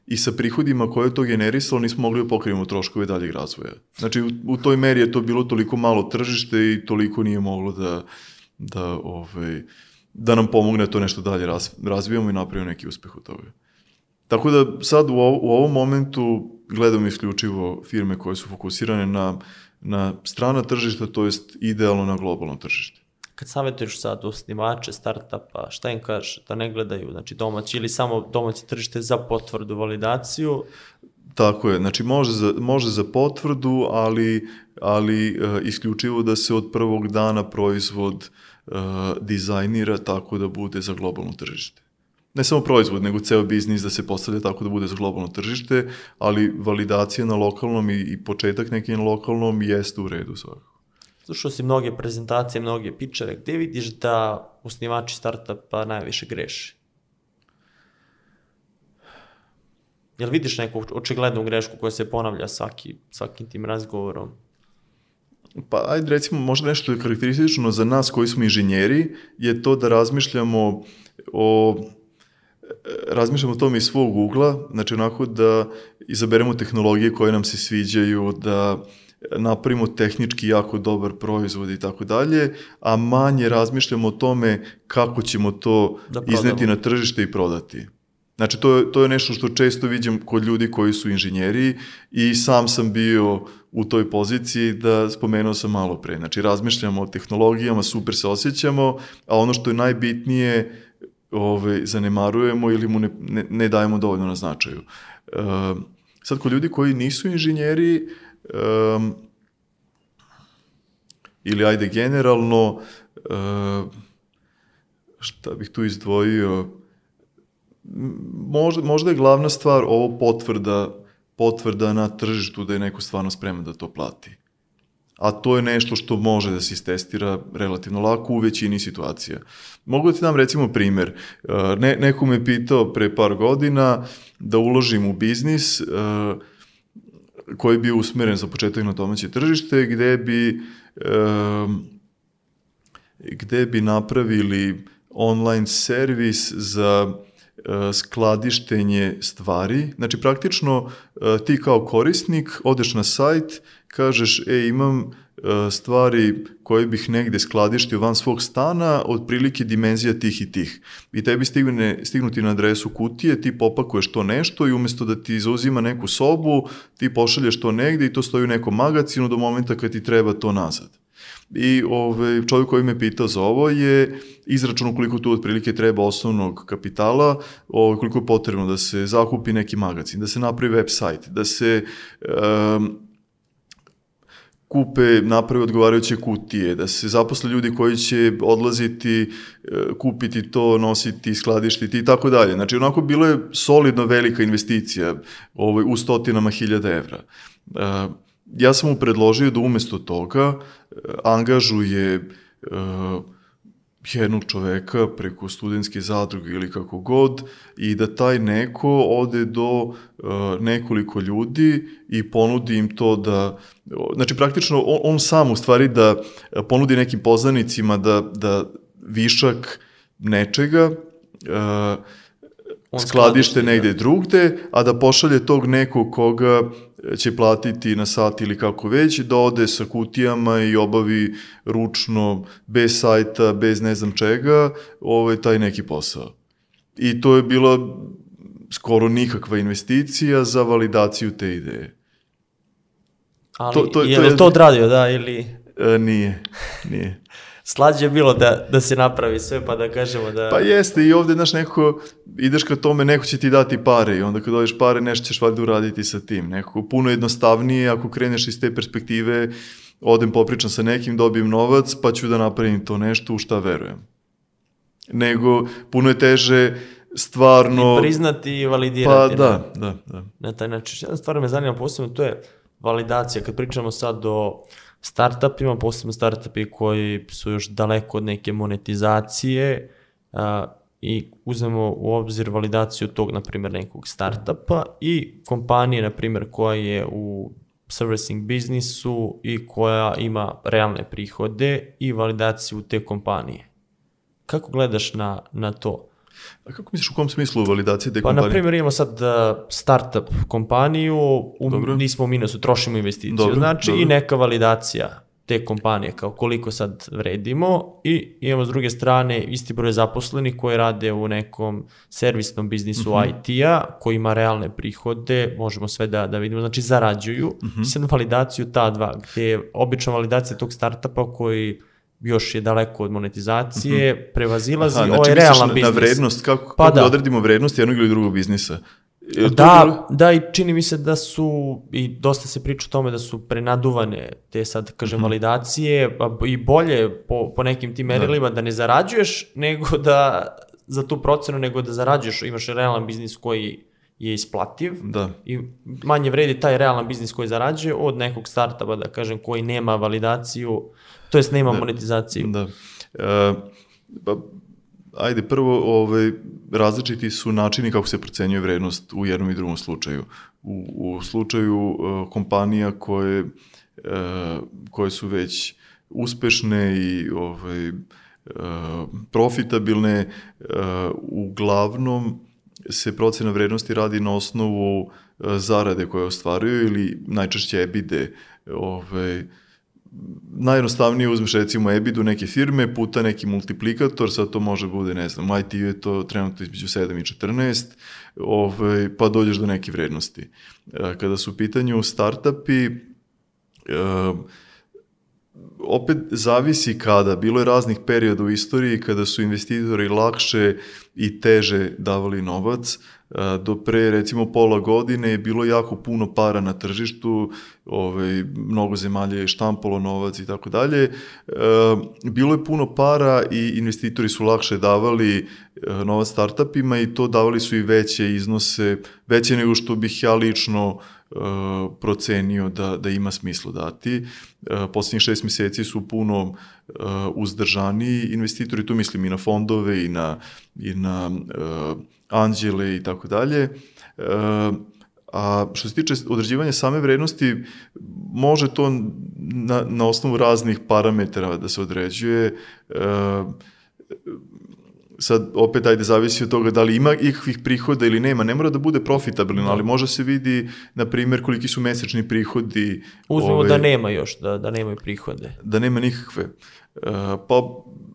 I sa prihodima koje je to generisalo nismo mogli da pokrijemo troškove daljeg razvoja. Znači, u, u toj meri je to bilo toliko malo tržište i toliko nije moglo da, da, ovaj, da nam pomogne to nešto dalje raz, razvijamo i napravimo neki uspeh od toga. Tako da sad u, ovo, u ovom momentu gledamo isključivo firme koje su fokusirane na, na strana tržišta, to jest idealno na globalno tržište. Kad savjetuješ sad osnivače startupa, šta im kažeš da ne gledaju, znači domaći ili samo domaće tržište za potvrdu, validaciju, Tako je, znači može za, može za potvrdu, ali, ali e, isključivo da se od prvog dana proizvod e, dizajnira tako da bude za globalno tržište. Ne samo proizvod, nego ceo biznis da se postavlja tako da bude za globalno tržište, ali validacija na lokalnom i, i početak neki na lokalnom jeste u redu svakako. Slušao si mnoge prezentacije, mnoge pičeve, gde vidiš da osnivači startupa najviše greše? Jel vidiš neku očiglednu grešku koja se ponavlja svaki, svakim tim razgovorom? Pa ajde recimo možda nešto je karakteristično za nas koji smo inženjeri je to da razmišljamo o razmišljamo o tome iz svog ugla, znači onako da izaberemo tehnologije koje nam se sviđaju, da napravimo tehnički jako dobar proizvod i tako dalje, a manje razmišljamo o tome kako ćemo to Da izneti na tržište i prodati. Znači, to je, to je nešto što često vidim kod ljudi koji su inženjeri i sam sam bio u toj poziciji da spomenuo sam malo pre. Znači, razmišljamo o tehnologijama, super se osjećamo, a ono što je najbitnije ove, zanemarujemo ili mu ne, ne, ne dajemo dovoljno na značaju. E, sad, kod ljudi koji nisu inženjeri, um, ili ajde generalno, uh, šta bih tu izdvojio, možda, možda je glavna stvar ovo potvrda, potvrda na tržištu da je neko stvarno spreman da to plati. A to je nešto što može da se istestira relativno lako u većini situacija. Mogu da ti dam recimo primer. Uh, Ne, neko me pitao pre par godina da uložim u biznis, uh, koji bi usmeren za početak na domaće tržište, gde bi um, gde bi napravili online servis za e, skladištenje stvari. Znači, praktično e, ti kao korisnik odeš na sajt, kažeš, e, imam e, stvari koje bih negde skladištio van svog stana, otprilike dimenzija tih i tih. I tebi stigne, stignuti na adresu kutije, ti popakuješ to nešto i umesto da ti zauzima neku sobu, ti pošalješ to negde i to stoji u nekom magacinu do momenta kad ti treba to nazad. I ovaj, čovjek koji me pitao za ovo je izračun koliko tu otprilike treba osnovnog kapitala, ovaj, koliko je potrebno da se zakupi neki magazin, da se napravi web sajt, da se um, kupe, naprave odgovarajuće kutije, da se zaposle ljudi koji će odlaziti, e, kupiti to, nositi, skladištiti i tako dalje. Znači, onako bilo je solidno velika investicija ovaj, u stotinama hiljada evra. Uh, ja sam mu predložio da umesto toga e, angažuje jednog čoveka preko studentske zadruge ili kako god i da taj neko ode do uh, nekoliko ljudi i ponudi im to da, znači praktično on, on sam u stvari da ponudi nekim poznanicima da, da višak nečega uh, skladište negde drugde, a da pošalje tog nekog koga će platiti na sat ili kako već, da ode sa kutijama i obavi ručno, bez sajta, bez ne znam čega, ovaj, taj neki posao. I to je bila skoro nikakva investicija za validaciju te ideje. Ali, to, to, je to, je, to odradio, da, ili... E, nije, nije slađe bilo da, da se napravi sve pa da kažemo da... Pa jeste i ovde, znaš, neko, ideš ka tome, neko će ti dati pare i onda kad dođeš pare nešto ćeš valjda uraditi sa tim. Neko puno jednostavnije ako kreneš iz te perspektive, odem popričam sa nekim, dobijem novac pa ću da napravim to nešto u šta verujem. Nego, puno je teže stvarno... I priznati i validirati. Pa da, da, da. Na taj način. Jedna stvar me zanima posebno, to je validacija. Kad pričamo sad o startupima, posebno startupi koji su još daleko od neke monetizacije a, i uzmemo u obzir validaciju tog, na primjer, nekog startupa i kompanije, na primjer, koja je u servicing biznisu i koja ima realne prihode i validaciju te kompanije. Kako gledaš na, na to? A kako misliš u kom smislu validacije te pa, kompanije? Pa, na primjer, imamo sad uh, startup kompaniju, um, nismo u minusu, trošimo investiciju, dobro, znači dobro. i neka validacija te kompanije, kao koliko sad vredimo i imamo s druge strane isti broj zaposlenih koji rade u nekom servisnom biznisu uh mhm. -huh. IT-a, koji ima realne prihode, možemo sve da, da vidimo, znači zarađuju, uh -huh. sad validaciju ta dva, gde je obična validacija tog startupa koji još je daleko od monetizacije, mm -hmm. prevazilazi Aha, znači, ovaj realan na, biznis. na vrednost, kako, pa kako da. da odredimo vrednost jednog ili drugog biznisa? Je da, da i čini mi se da su, i dosta se priča o tome da su prenaduvane te sad, kažem, mm -hmm. validacije i bolje po, po nekim tim da. merilima da. da ne zarađuješ nego da za tu procenu, nego da zarađuješ, imaš realan biznis koji je isplativ da. i manje vredi taj realan biznis koji zarađuje od nekog startupa, da kažem, koji nema validaciju To jest nema da, monetizaciju. Da. E, pa, ajde, prvo, ovaj, različiti su načini kako se procenjuje vrednost u jednom i drugom slučaju. U, u slučaju uh, kompanija koje, uh, koje su već uspešne i ovaj, uh, profitabilne, uh, uglavnom se procena vrednosti radi na osnovu uh, zarade koje ostvaruju ili najčešće ebide ovaj, najjednostavnije uzmeš recimo EBITDA neke firme puta neki multiplikator, sad to može bude, ne znam, IT je to trenutno između 7 i 14, ovaj, pa dođeš do neke vrednosti. E, kada su u pitanju startupi, uh, opet zavisi kada, bilo je raznih perioda u istoriji kada su investitori lakše i teže davali novac, do pre recimo pola godine je bilo jako puno para na tržištu, ovaj, mnogo zemalja je štampalo novac i tako dalje. Bilo je puno para i investitori su lakše davali novac startupima i to davali su i veće iznose, veće nego što bih ja lično procenio da, da ima smisla dati. Poslednjih šest meseci su puno uzdržani investitori, tu mislim i na fondove i na, i na anđele i tako dalje. A što se tiče određivanja same vrednosti, može to na, na osnovu raznih parametara da se određuje. E, sad opet ajde zavisi od toga da li ima ikakvih prihoda ili nema, ne mora da bude profitabilno, ali može se vidi na primjer koliki su mesečni prihodi. Uzmemo ove, da nema još, da, da nemaju prihode. Da nema nikakve. E, pa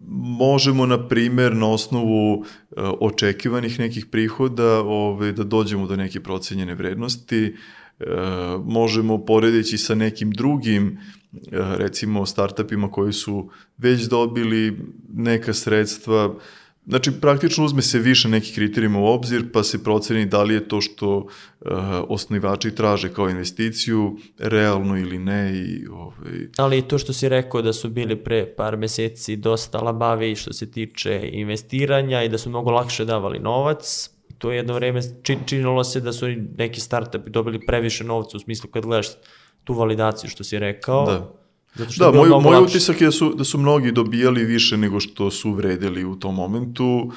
možemo na primjer na osnovu e, očekivanih nekih prihoda ove, da dođemo do neke procenjene vrednosti, e, možemo poredeći sa nekim drugim recimo startupima koji su već dobili neka sredstva, Znači, praktično uzme se više nekih kriterijuma u obzir, pa se proceni da li je to što uh, osnivači traže kao investiciju realno ili ne. I, ovaj... Ali i to što si rekao da su bili pre par meseci dosta labavi što se tiče investiranja i da su mnogo lakše davali novac, to je jedno vreme čin, činilo se da su neki startupi dobili previše novca u smislu kad gledaš tu validaciju što si rekao. Da Zato što da, moj, moj lakše. utisak je da su, da su mnogi dobijali više nego što su vredeli u tom momentu.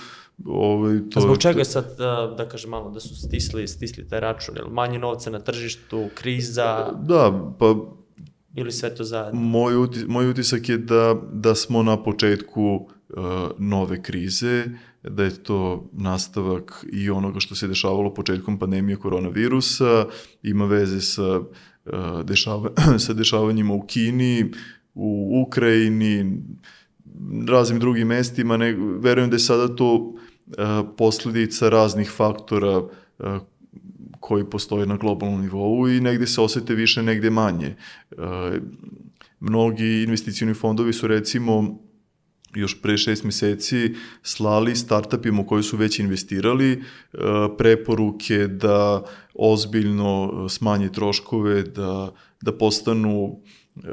Ovaj, to, A zbog čega sad, da, da kažem malo, da su stisli, stisli taj račun? Jel manje novca na tržištu, kriza? Da, pa ili sve to zajedno? Moj, utis, moj utisak je da, da smo na početku uh, nove krize, da je to nastavak i onoga što se dešavalo početkom pandemije koronavirusa, ima veze sa dešava, sa dešavanjima u Kini, u Ukrajini, raznim drugim mestima, ne, verujem da je sada to uh, posledica raznih faktora uh, koji postoje na globalnom nivou i negde se osete više, negde manje. Uh, mnogi investicijni fondovi su recimo još pre šest meseci slali startupima koji su već investirali e, preporuke da ozbiljno e, smanje troškove, da, da postanu e,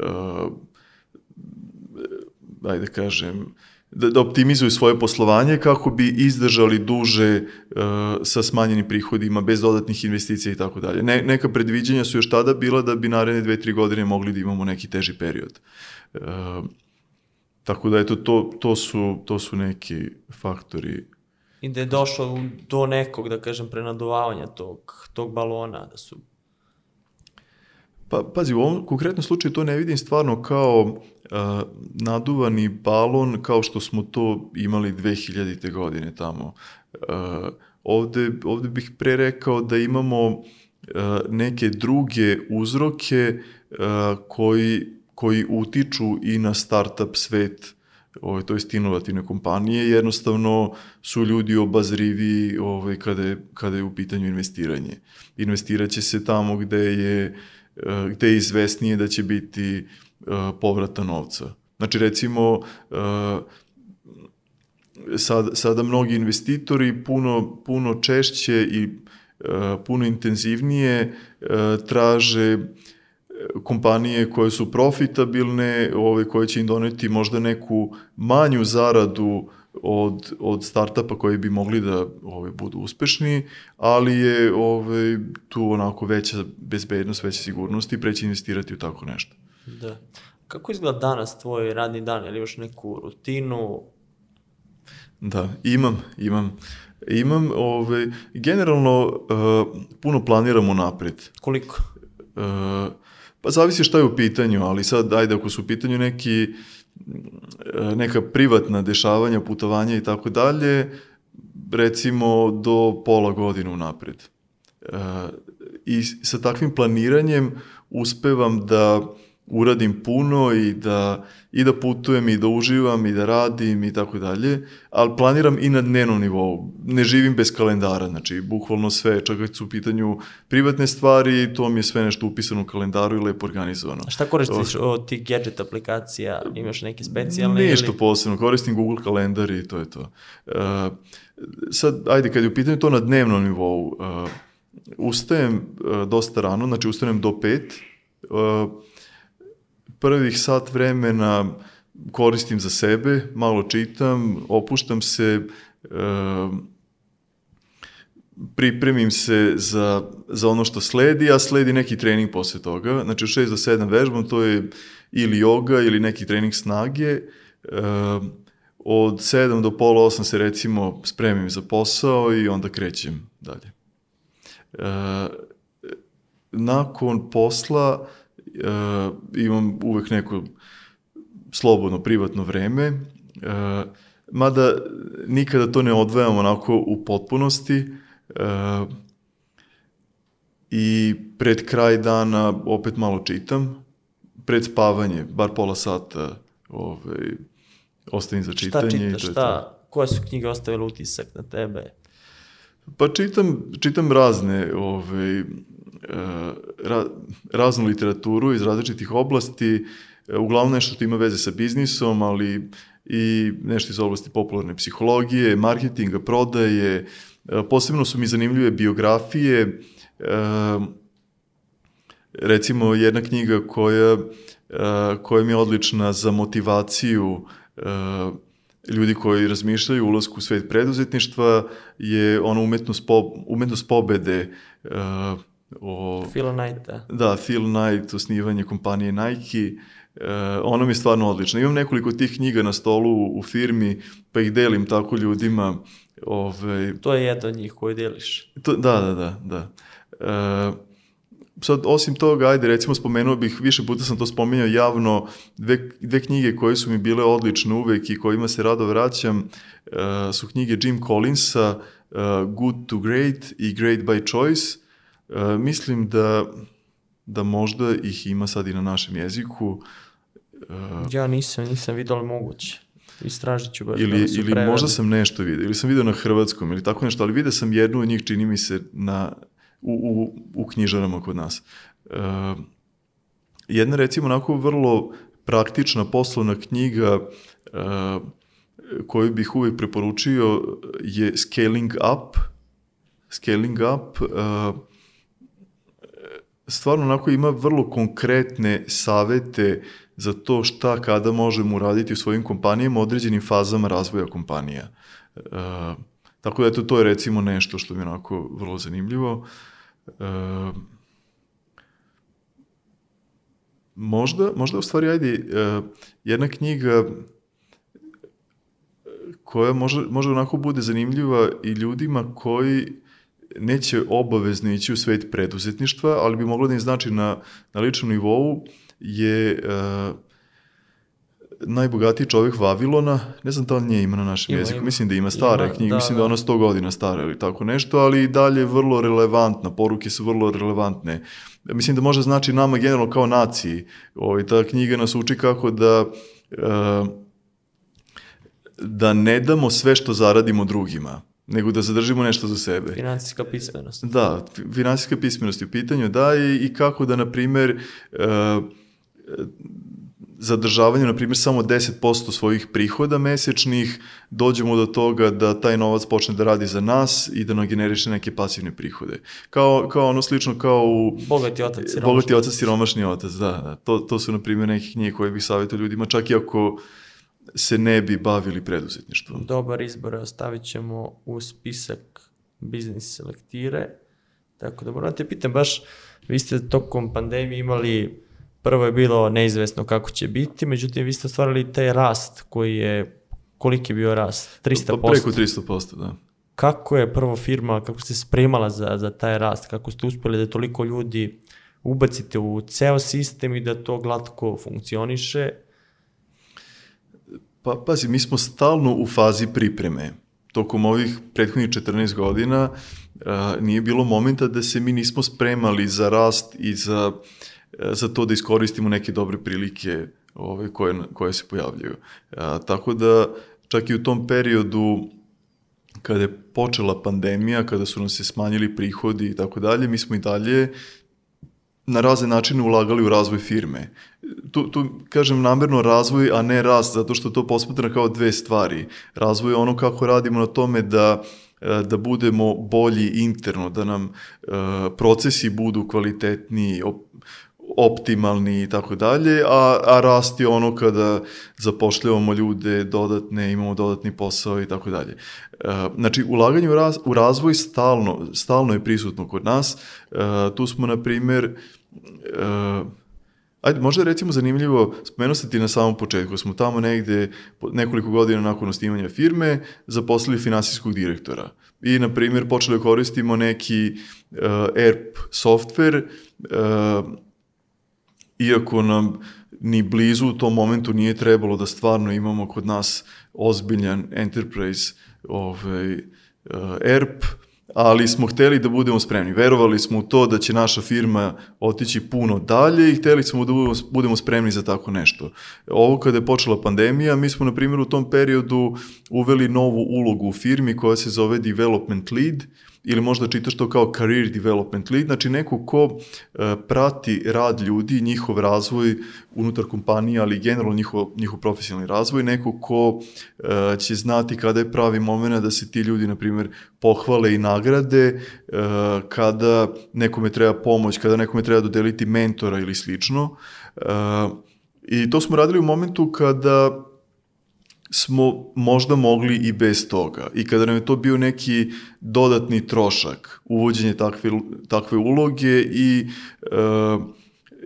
ajde kažem, da, da optimizuju svoje poslovanje kako bi izdržali duže uh, sa smanjenim prihodima, bez dodatnih investicija i tako dalje. Ne, neka predviđenja su još tada bila da bi naredne dve, tri godine mogli da imamo neki teži period. Uh, Tako da eto, to, to, su, to su neki faktori. I da je došlo do nekog, da kažem, prenaduvavanja tog, tog balona, da su... Pa, pazi, u ovom konkretnom slučaju to ne vidim stvarno kao uh, naduvani balon kao što smo to imali 2000. godine tamo. Uh, ovde, ovde bih pre rekao da imamo uh, neke druge uzroke uh, koji koji utiču i na startup svet ovaj, to jest inovativne kompanije, jednostavno su ljudi obazrivi ovaj, kada, je, kada je u pitanju investiranje. Investiraće se tamo gde je, eh, gde je izvesnije da će biti uh, povrata novca. Znači recimo uh, sad, sada mnogi investitori puno, puno češće i puno intenzivnije traže kompanije koje su profitabilne, ove, koje će im doneti možda neku manju zaradu od, od startupa koji bi mogli da ove, budu uspešni, ali je ove, tu onako veća bezbednost, veća sigurnost i preće investirati u tako nešto. Da. Kako izgleda danas tvoj radni dan? Ili imaš neku rutinu? Da, imam, imam. Imam, ove, generalno, uh, puno planiramo napred. Koliko? Uh, Pa zavisi šta je u pitanju, ali sad, ajde, ako su u pitanju neki, neka privatna dešavanja, putovanja i tako dalje, recimo do pola godinu napred. E, I sa takvim planiranjem uspevam da uradim puno i da, i da putujem i da uživam i da radim i tako dalje, ali planiram i na dnevnom nivou. Ne živim bez kalendara, znači bukvalno sve, čak kad su u pitanju privatne stvari, to mi je sve nešto upisano u kalendaru i lepo organizovano. A šta koristiš od tih gadget aplikacija? Imaš neke specijalne? Ništa ili... posebno, koristim Google kalendar i to je to. Uh, sad, ajde, kad je u pitanju to na dnevnom nivou, uh, ustajem uh, dosta rano, znači ustanem do pet, uh, prvih sat vremena koristim za sebe, malo čitam, opuštam se, pripremim se za, za ono što sledi, a sledi neki trening posle toga. Znači od 6 do 7 vežbam, to je ili yoga ili neki trening snage. od 7 do pola 8 se recimo spremim za posao i onda krećem dalje. nakon posla e, imam uvek neko slobodno, privatno vreme, e, mada nikada to ne odvajam onako u potpunosti, e, i pred kraj dana opet malo čitam, pred spavanje, bar pola sata ovaj, ostavim za čitanje. Šta i čitaš, to je šta, koje su knjige ostavile utisak na tebe? Pa čitam, čitam razne, ovaj, ra, raznu literaturu iz različitih oblasti, e, uglavnom nešto što ima veze sa biznisom, ali i nešto iz oblasti popularne psihologije, marketinga, prodaje, e, posebno su mi zanimljive biografije, recimo jedna knjiga koja, koja mi je odlična za motivaciju ljudi koji razmišljaju o ulasku u svet preduzetništva je ono umetnost, po, umetnost pobede o... Phil Knight-a. Da, Phil Knight, osnivanje kompanije Nike, uh, ono mi je stvarno odlično. Imam nekoliko tih knjiga na stolu u firmi, pa ih delim tako ljudima. Ove, ovaj, to je jedna od njih koju deliš. To, da, da, da. da. Uh, sad, osim toga, ajde, recimo spomenuo bih, više puta sam to spomenuo javno, dve, dve knjige koje su mi bile odlične uvek i kojima se rado vraćam, uh, su knjige Jim Collinsa, uh, Good to Great i Great by Choice. Uh, mislim da, da možda ih ima sad i na našem jeziku. Uh, ja nisam, nisam vidio, ali moguće. Istražit ću baš. Ili, ili preveli. možda sam nešto vidio, ili sam vidio na hrvatskom, ili tako nešto, ali vidio sam jednu od njih, čini mi se, na, u, u, u knjižarama kod nas. E, jedna recimo onako vrlo praktična poslovna knjiga e, koju bih uvijek preporučio je Scaling Up. Scaling Up e, stvarno onako ima vrlo konkretne savete za to šta kada možemo uraditi u svojim kompanijama, određenim fazama razvoja kompanija. E, Tako da eto, to je recimo nešto što mi je onako vrlo zanimljivo. E, možda, možda u stvari, ajde, e, jedna knjiga koja može, može onako bude zanimljiva i ljudima koji neće obavezno ići u svet preduzetništva, ali bi moglo da im znači na, na ličnom nivou je uh, najbogatiji čovjek Vavilona, ne znam da li nje ima na našem ima, jeziku, ima. mislim da ima stara ima, knjiga, da, mislim da, da. ona 100 godina stara ili tako nešto, ali i dalje vrlo relevantna, poruke su vrlo relevantne. Mislim da može znači nama generalno kao naciji, ovaj, ta knjiga nas uči kako da uh, da ne damo sve što zaradimo drugima, nego da zadržimo nešto za sebe. Finansijska pismenost. Da, finansijska pismenost je u pitanju, da, i, i kako da, na primer, uh, zadržavanju, na primjer, samo 10% svojih prihoda mesečnih, dođemo do toga da taj novac počne da radi za nas i da nam generiše neke pasivne prihode. Kao, kao ono slično kao u... Bogati otac, siromašni Bogati otac, siromašni otac, da. da. To, to su, na primjer, neke knjige koje bih savjetio ljudima, čak i ako se ne bi bavili preduzetništvom. Dobar izbor, ostavit ćemo u spisak biznis selektire. Tako da moram da te pitam baš, vi ste tokom pandemije imali prvo je bilo neizvesno kako će biti, međutim vi ste stvarali taj rast koji je, koliki je bio rast? 300%? Pa preko 300%, da. Kako je prvo firma, kako ste spremala za, za taj rast, kako ste uspeli da toliko ljudi ubacite u ceo sistem i da to glatko funkcioniše? Pa, pazi, mi smo stalno u fazi pripreme. Tokom ovih prethodnih 14 godina a, nije bilo momenta da se mi nismo spremali za rast i za uh, za to da iskoristimo neke dobre prilike ove, koje, koje se pojavljaju. A, tako da čak i u tom periodu kada je počela pandemija, kada su nam se smanjili prihodi i tako dalje, mi smo i dalje na razne načine ulagali u razvoj firme. Tu, tu kažem namerno razvoj, a ne rast, zato što to posmatra kao dve stvari. Razvoj je ono kako radimo na tome da da budemo bolji interno, da nam uh, procesi budu kvalitetniji, optimalni i tako dalje, a, a rast je ono kada zapošljavamo ljude dodatne, imamo dodatni posao i tako dalje. E, znači, ulaganje u, raz, u razvoj stalno, stalno je prisutno kod nas. E, tu smo, na primjer, e, Ajde, možda je recimo zanimljivo, spomenuo ti na samom početku, smo tamo negde nekoliko godina nakon osnivanja firme zaposlili finansijskog direktora. I, na primjer, počeli da koristimo neki uh, ERP software, uh, iako nam ni blizu u tom momentu nije trebalo da stvarno imamo kod nas ozbiljan enterprise ovaj, uh, ERP, ali smo hteli da budemo spremni. Verovali smo u to da će naša firma otići puno dalje i hteli smo da budemo- spremni za tako nešto. Ovo kada je počela pandemija, mi smo na primjer u tom periodu uveli novu ulogu u firmi koja se zove Development Lead, ili možda čitaš to kao career development lead, znači neko ko e, prati rad ljudi, njihov razvoj unutar kompanije, ali generalno njihov, njihov profesionalni razvoj, neko ko e, će znati kada je pravi moment da se ti ljudi, na primjer, pohvale i nagrade, e, kada nekome treba pomoć, kada nekome treba dodeliti mentora ili slično. I to smo radili u momentu kada smo možda mogli i bez toga. I kada nam je to bio neki dodatni trošak, uvođenje takve, takve uloge i, e,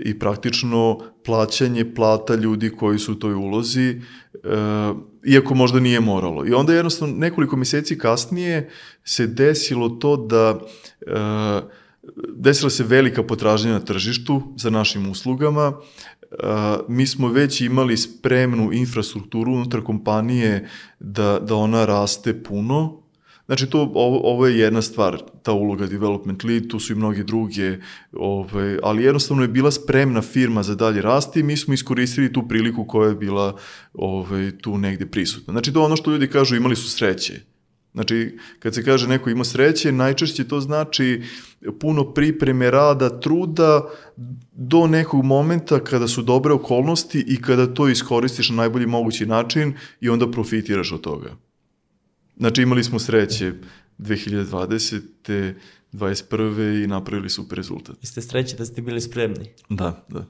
i praktično plaćanje plata ljudi koji su u toj ulozi, e, iako možda nije moralo. I onda jednostavno nekoliko meseci kasnije se desilo to da e, desila se velika potražnja na tržištu za našim uslugama, mi smo već imali spremnu infrastrukturu unutar kompanije da, da ona raste puno. Znači, to, ovo, ovo je jedna stvar, ta uloga development lead, tu su i mnoge druge, ovaj, ali jednostavno je bila spremna firma za dalje rasti i mi smo iskoristili tu priliku koja je bila ovaj, tu negde prisutna. Znači, to ono što ljudi kažu, imali su sreće. Znači, kad se kaže neko ima sreće, najčešće to znači puno pripreme, rada, truda do nekog momenta kada su dobre okolnosti i kada to iskoristiš na najbolji mogući način i onda profitiraš od toga. Znači, imali smo sreće 2020. 21. i napravili super rezultat. Jeste sreći da ste bili spremni. Da, da.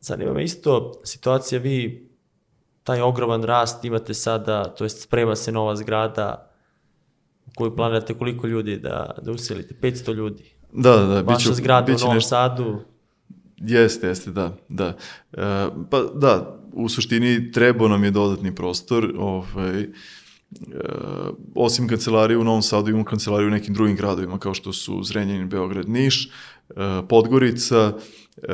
Zanima me isto situacija, vi taj ogroman rast imate sada, to jest sprema se nova zgrada koju planirate koliko ljudi da, da uselite? 500 ljudi. Da, da, da. Vaša zgrada u Novom nešto- Sadu, Jeste, jeste, da, da. E, pa da, u suštini trebao nam je dodatni prostor, ovaj, e, osim kancelarije u Novom Sadu imamo kancelariju u nekim drugim gradovima kao što su Zrenjanin, Beograd, Niš, e, Podgorica, e,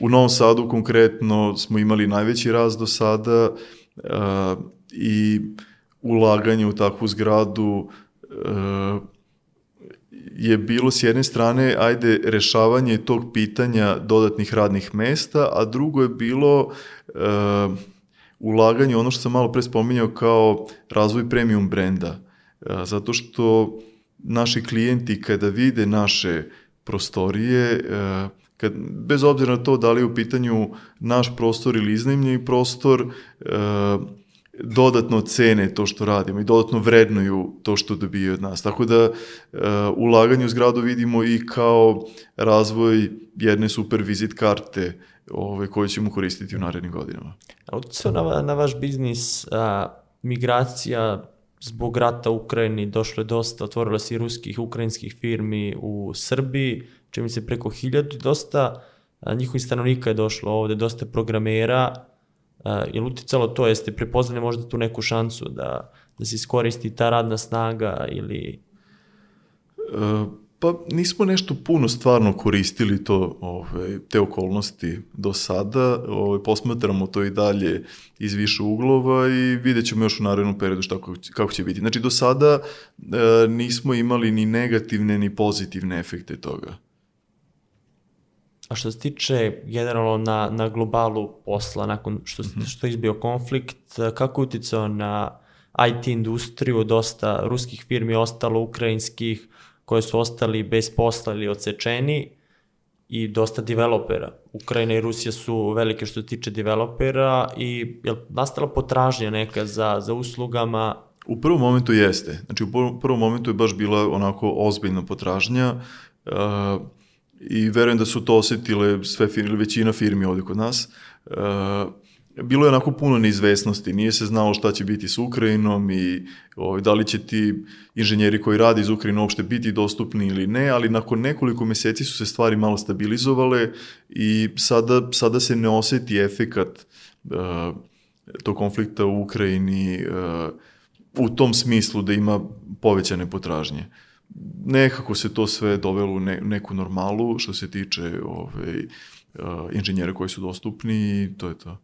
u Novom Sadu konkretno smo imali najveći rast do sada e, i ulaganje u takvu zgradu e, je bilo s jedne strane, ajde, rešavanje tog pitanja dodatnih radnih mesta, a drugo je bilo e, ulaganje, ono što sam malo pre spominjao kao razvoj premium brenda. E, zato što naši klijenti kada vide naše prostorije, e, kad, bez obzira na to da li je u pitanju naš prostor ili iznajmljeni prostor, e, dodatno cene to što radimo i dodatno vrednuju to što dobijaju od nas. Tako da e, ulaganje u zgradu vidimo i kao razvoj jedne super vizit karte ove, koje ćemo koristiti u narednim godinama. Uticao na, na vaš biznis a, migracija zbog rata u Ukrajini, došlo je dosta, otvorilo se i ruskih, ukrajinskih firmi u Srbiji, čini se preko hiljadu, dosta a, njihovih stanovnika je došlo ovde, dosta programera, je li uticalo to, jeste prepoznali možda tu neku šansu da, da se iskoristi ta radna snaga ili... E, pa nismo nešto puno stvarno koristili to, ove, te okolnosti do sada, ove, posmatramo to i dalje iz više uglova i vidjet ćemo još u narednom periodu šta, kako, kako će biti. Znači do sada e, nismo imali ni negativne ni pozitivne efekte toga. A što se tiče generalno na, na globalu posla, nakon što, Mhm. što je izbio konflikt, kako je uticao na IT industriju, dosta ruskih firmi ostalo, ukrajinskih, koje su ostali bez posla ili odsečeni, i dosta developera. Ukrajina i Rusija su velike što se tiče developera i je li nastala potražnja neka za, za uslugama U prvom momentu jeste. Znači u prvom- prvom momentu je baš bila onako ozbiljna potražnja uh, i verujem da su to osetile sve firme, većina firmi ovde kod nas. Uh, bilo je onako puno neizvesnosti, nije se znalo šta će biti s Ukrajinom i ovaj, da li će ti inženjeri koji radi iz Ukrajine uopšte biti dostupni ili ne, ali nakon nekoliko meseci su se stvari malo stabilizovale i sada, sada se ne oseti efekat uh, tog konflikta u Ukrajini uh, u tom smislu da ima povećane potražnje. Nekako se to sve dovelo u ne, neku normalu što se tiče ovaj, uh, inženjera koji su dostupni i to je to.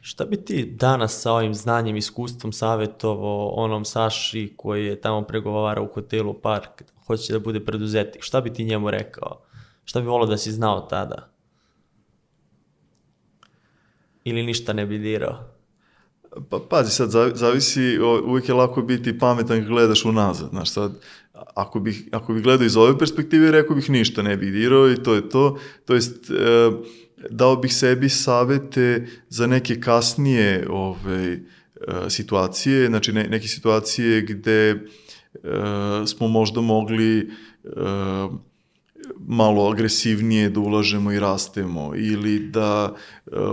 Šta bi ti danas sa ovim znanjem, iskustvom savjetovo onom Saši koji je tamo pregovarao u hotelu Park, hoće da bude preduzetnik, šta bi ti njemu rekao? Šta bi volao da si znao tada? Ili ništa ne bi dirao? Pa pazi, sad zavisi, uvijek je lako biti pametan kad gledaš unazad, znaš, sad, ako bih, ako bih gledao iz ove perspektive, rekao bih ništa ne bih dirao i to je to, to jest, e, dao bih sebi savete za neke kasnije ove, e, situacije, znači ne, neke situacije gde e, smo možda mogli malo agresivnije da ulažemo i rastemo ili da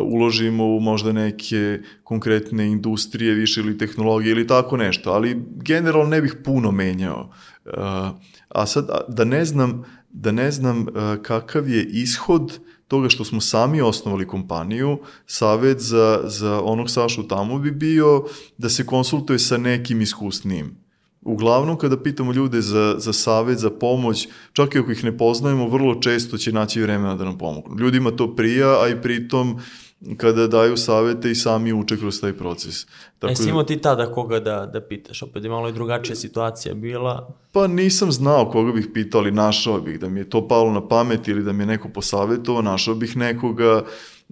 uložimo u možda neke konkretne industrije više ili tehnologije ili tako nešto, ali generalno ne bih puno menjao. Uh, a sad da ne znam da ne znam uh, kakav je ishod toga što smo sami osnovali kompaniju, savet za, za onog Sašu tamo bi bio da se konsultuje sa nekim iskusnijim uglavnom kada pitamo ljude za, za savet, za pomoć, čak i ako ih ne poznajemo, vrlo često će naći vremena da nam pomognu. Ljudima to prija, a i pritom kada daju savete i sami uče kroz taj proces. Tako e, imao ti tada koga da, da pitaš? Opet je malo i drugačija situacija bila. Pa nisam znao koga bih pitao, ali našao bih da mi je to palo na pamet ili da mi je neko posavetovao, našao bih nekoga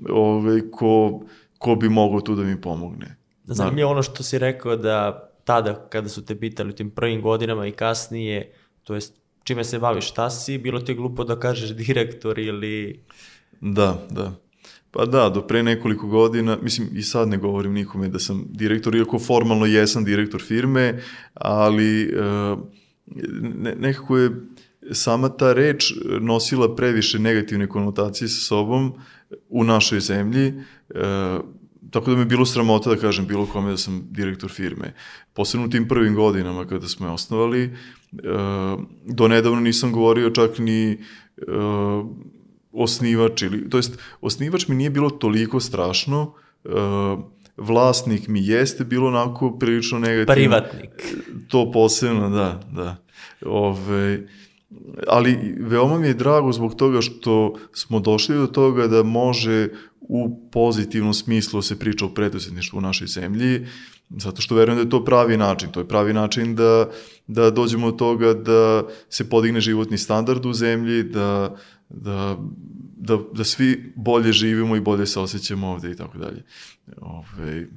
ovaj, ko, ko bi mogao tu da mi pomogne. Zanimljivo ono što si rekao da tada kada su te pitali u tim prvim godinama i kasnije, to jest čime se baviš, šta si, bilo ti je glupo da kažeš direktor ili... Da, da. Pa da, do pre nekoliko godina, mislim i sad ne govorim nikome da sam direktor, iako formalno jesam direktor firme, ali uh, ne, nekako je sama ta reč nosila previše negativne konotacije sa sobom u našoj zemlji. Uh, tako da me bilo sramota da kažem bilo kome da sam direktor firme. Posebno u tim prvim godinama kada smo je osnovali, e, do nedavno nisam govorio čak ni e, osnivač ili, to jest osnivač mi nije bilo toliko strašno, e, vlasnik mi jeste bilo onako prilično negativno. Privatnik. To posebno, da, da. Ove, ali veoma mi je drago zbog toga što smo došli do toga da može u pozitivnom smislu se priča o preduzetništvu u našoj zemlji, zato što verujem da je to pravi način. To je pravi način da, da dođemo do toga da se podigne životni standard u zemlji, da, da, da, da svi bolje živimo i bolje se osjećamo ovde i tako dalje. Ove,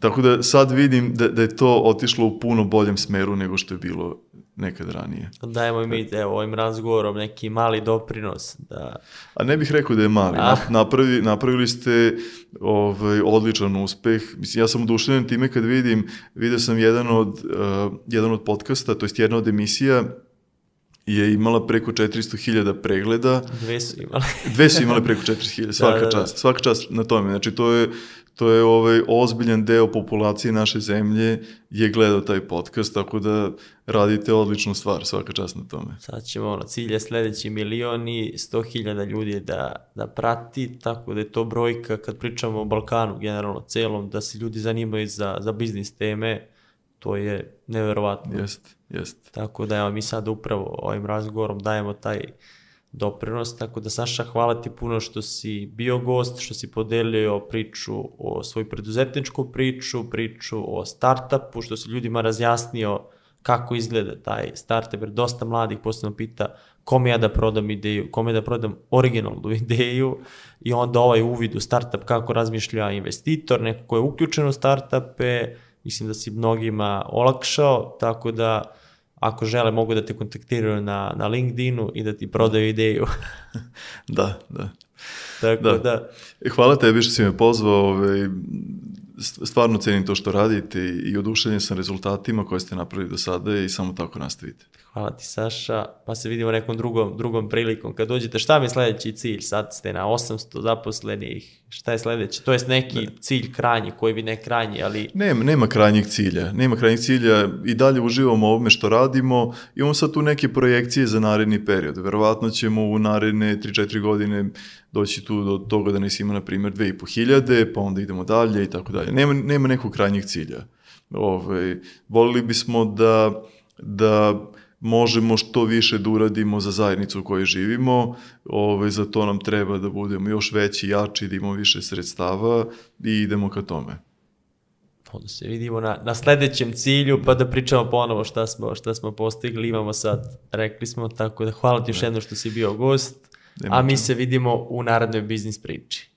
tako da sad vidim da, da je to otišlo u puno boljem smeru nego što je bilo nekad ranije. Dajemo mi evo, ovim razgovorom neki mali doprinos. Da... A ne bih rekao da je mali. A? Napravi, napravili ste ovaj, odličan uspeh. Mislim, ja sam oduševljen time kad vidim, vidio sam jedan od, uh, jedan od podcasta, to jest jedna od emisija je imala preko 400.000 pregleda. Dve su imale. Dve su imale preko 400.000, svaka da, da, da. čast. Svaka čast na tome. Znači, to je, to je ovaj ozbiljan deo populacije naše zemlje je gledao taj podcast, tako da radite odličnu stvar, svaka čast na tome. Sad ćemo, ono, cilj je sledeći milion i 100.000 ljudi da, da prati, tako da je to brojka kad pričamo o Balkanu, generalno celom, da se ljudi zanimaju za, za biznis teme, to je neverovatno. Jest, jest. Tako da evo, mi sad upravo ovim razgovorom dajemo taj doprinos, tako da Saša, hvala ti puno što si bio gost, što si podelio priču o svoju preduzetničku priču, priču o startupu, što si ljudima razjasnio kako izgleda taj startup, jer dosta mladih posebno pita kome ja da prodam ideju, kome da prodam originalnu ideju i onda ovaj uvid u startup kako razmišlja investitor, neko ko je uključen u startupe, mislim da si mnogima olakšao, tako da ako žele mogu da te kontaktiraju na, na LinkedInu i da ti prodaju ideju. da, da. Tako da. da. E, hvala tebi što si me pozvao, ovaj, stvarno cenim to što radite i oduševljen sam rezultatima koje ste napravili do sada i samo tako nastavite. Hvala ti Saša, pa se vidimo nekom drugom, drugom prilikom. Kad dođete, šta mi sledeći cilj? Sad ste na 800 zaposlenih, Šta je sledeće? To jest neki ne. cilj krajnji, koji bi ne krajnji, ali... Nema, nema krajnjeg cilja. Nema krajnjeg cilja i dalje uživamo ovome što radimo. Imamo sad tu neke projekcije za naredni period. Verovatno ćemo u naredne 3-4 godine doći tu do toga da nas ima, na primjer, 2500, pa onda idemo dalje i tako dalje. Nema, nema nekog krajnjeg cilja. Ove, ovaj, volili bismo da, da možemo što više da uradimo za zajednicu u kojoj živimo, ove, za to nam treba da budemo još veći, jači, da imamo više sredstava i idemo ka tome. Onda se vidimo na, na sledećem cilju, pa da pričamo ponovo šta smo, šta smo postigli, imamo sad, rekli smo, tako da hvala ti još jedno što si bio gost, Nema a mi se vidimo u narednoj biznis priči.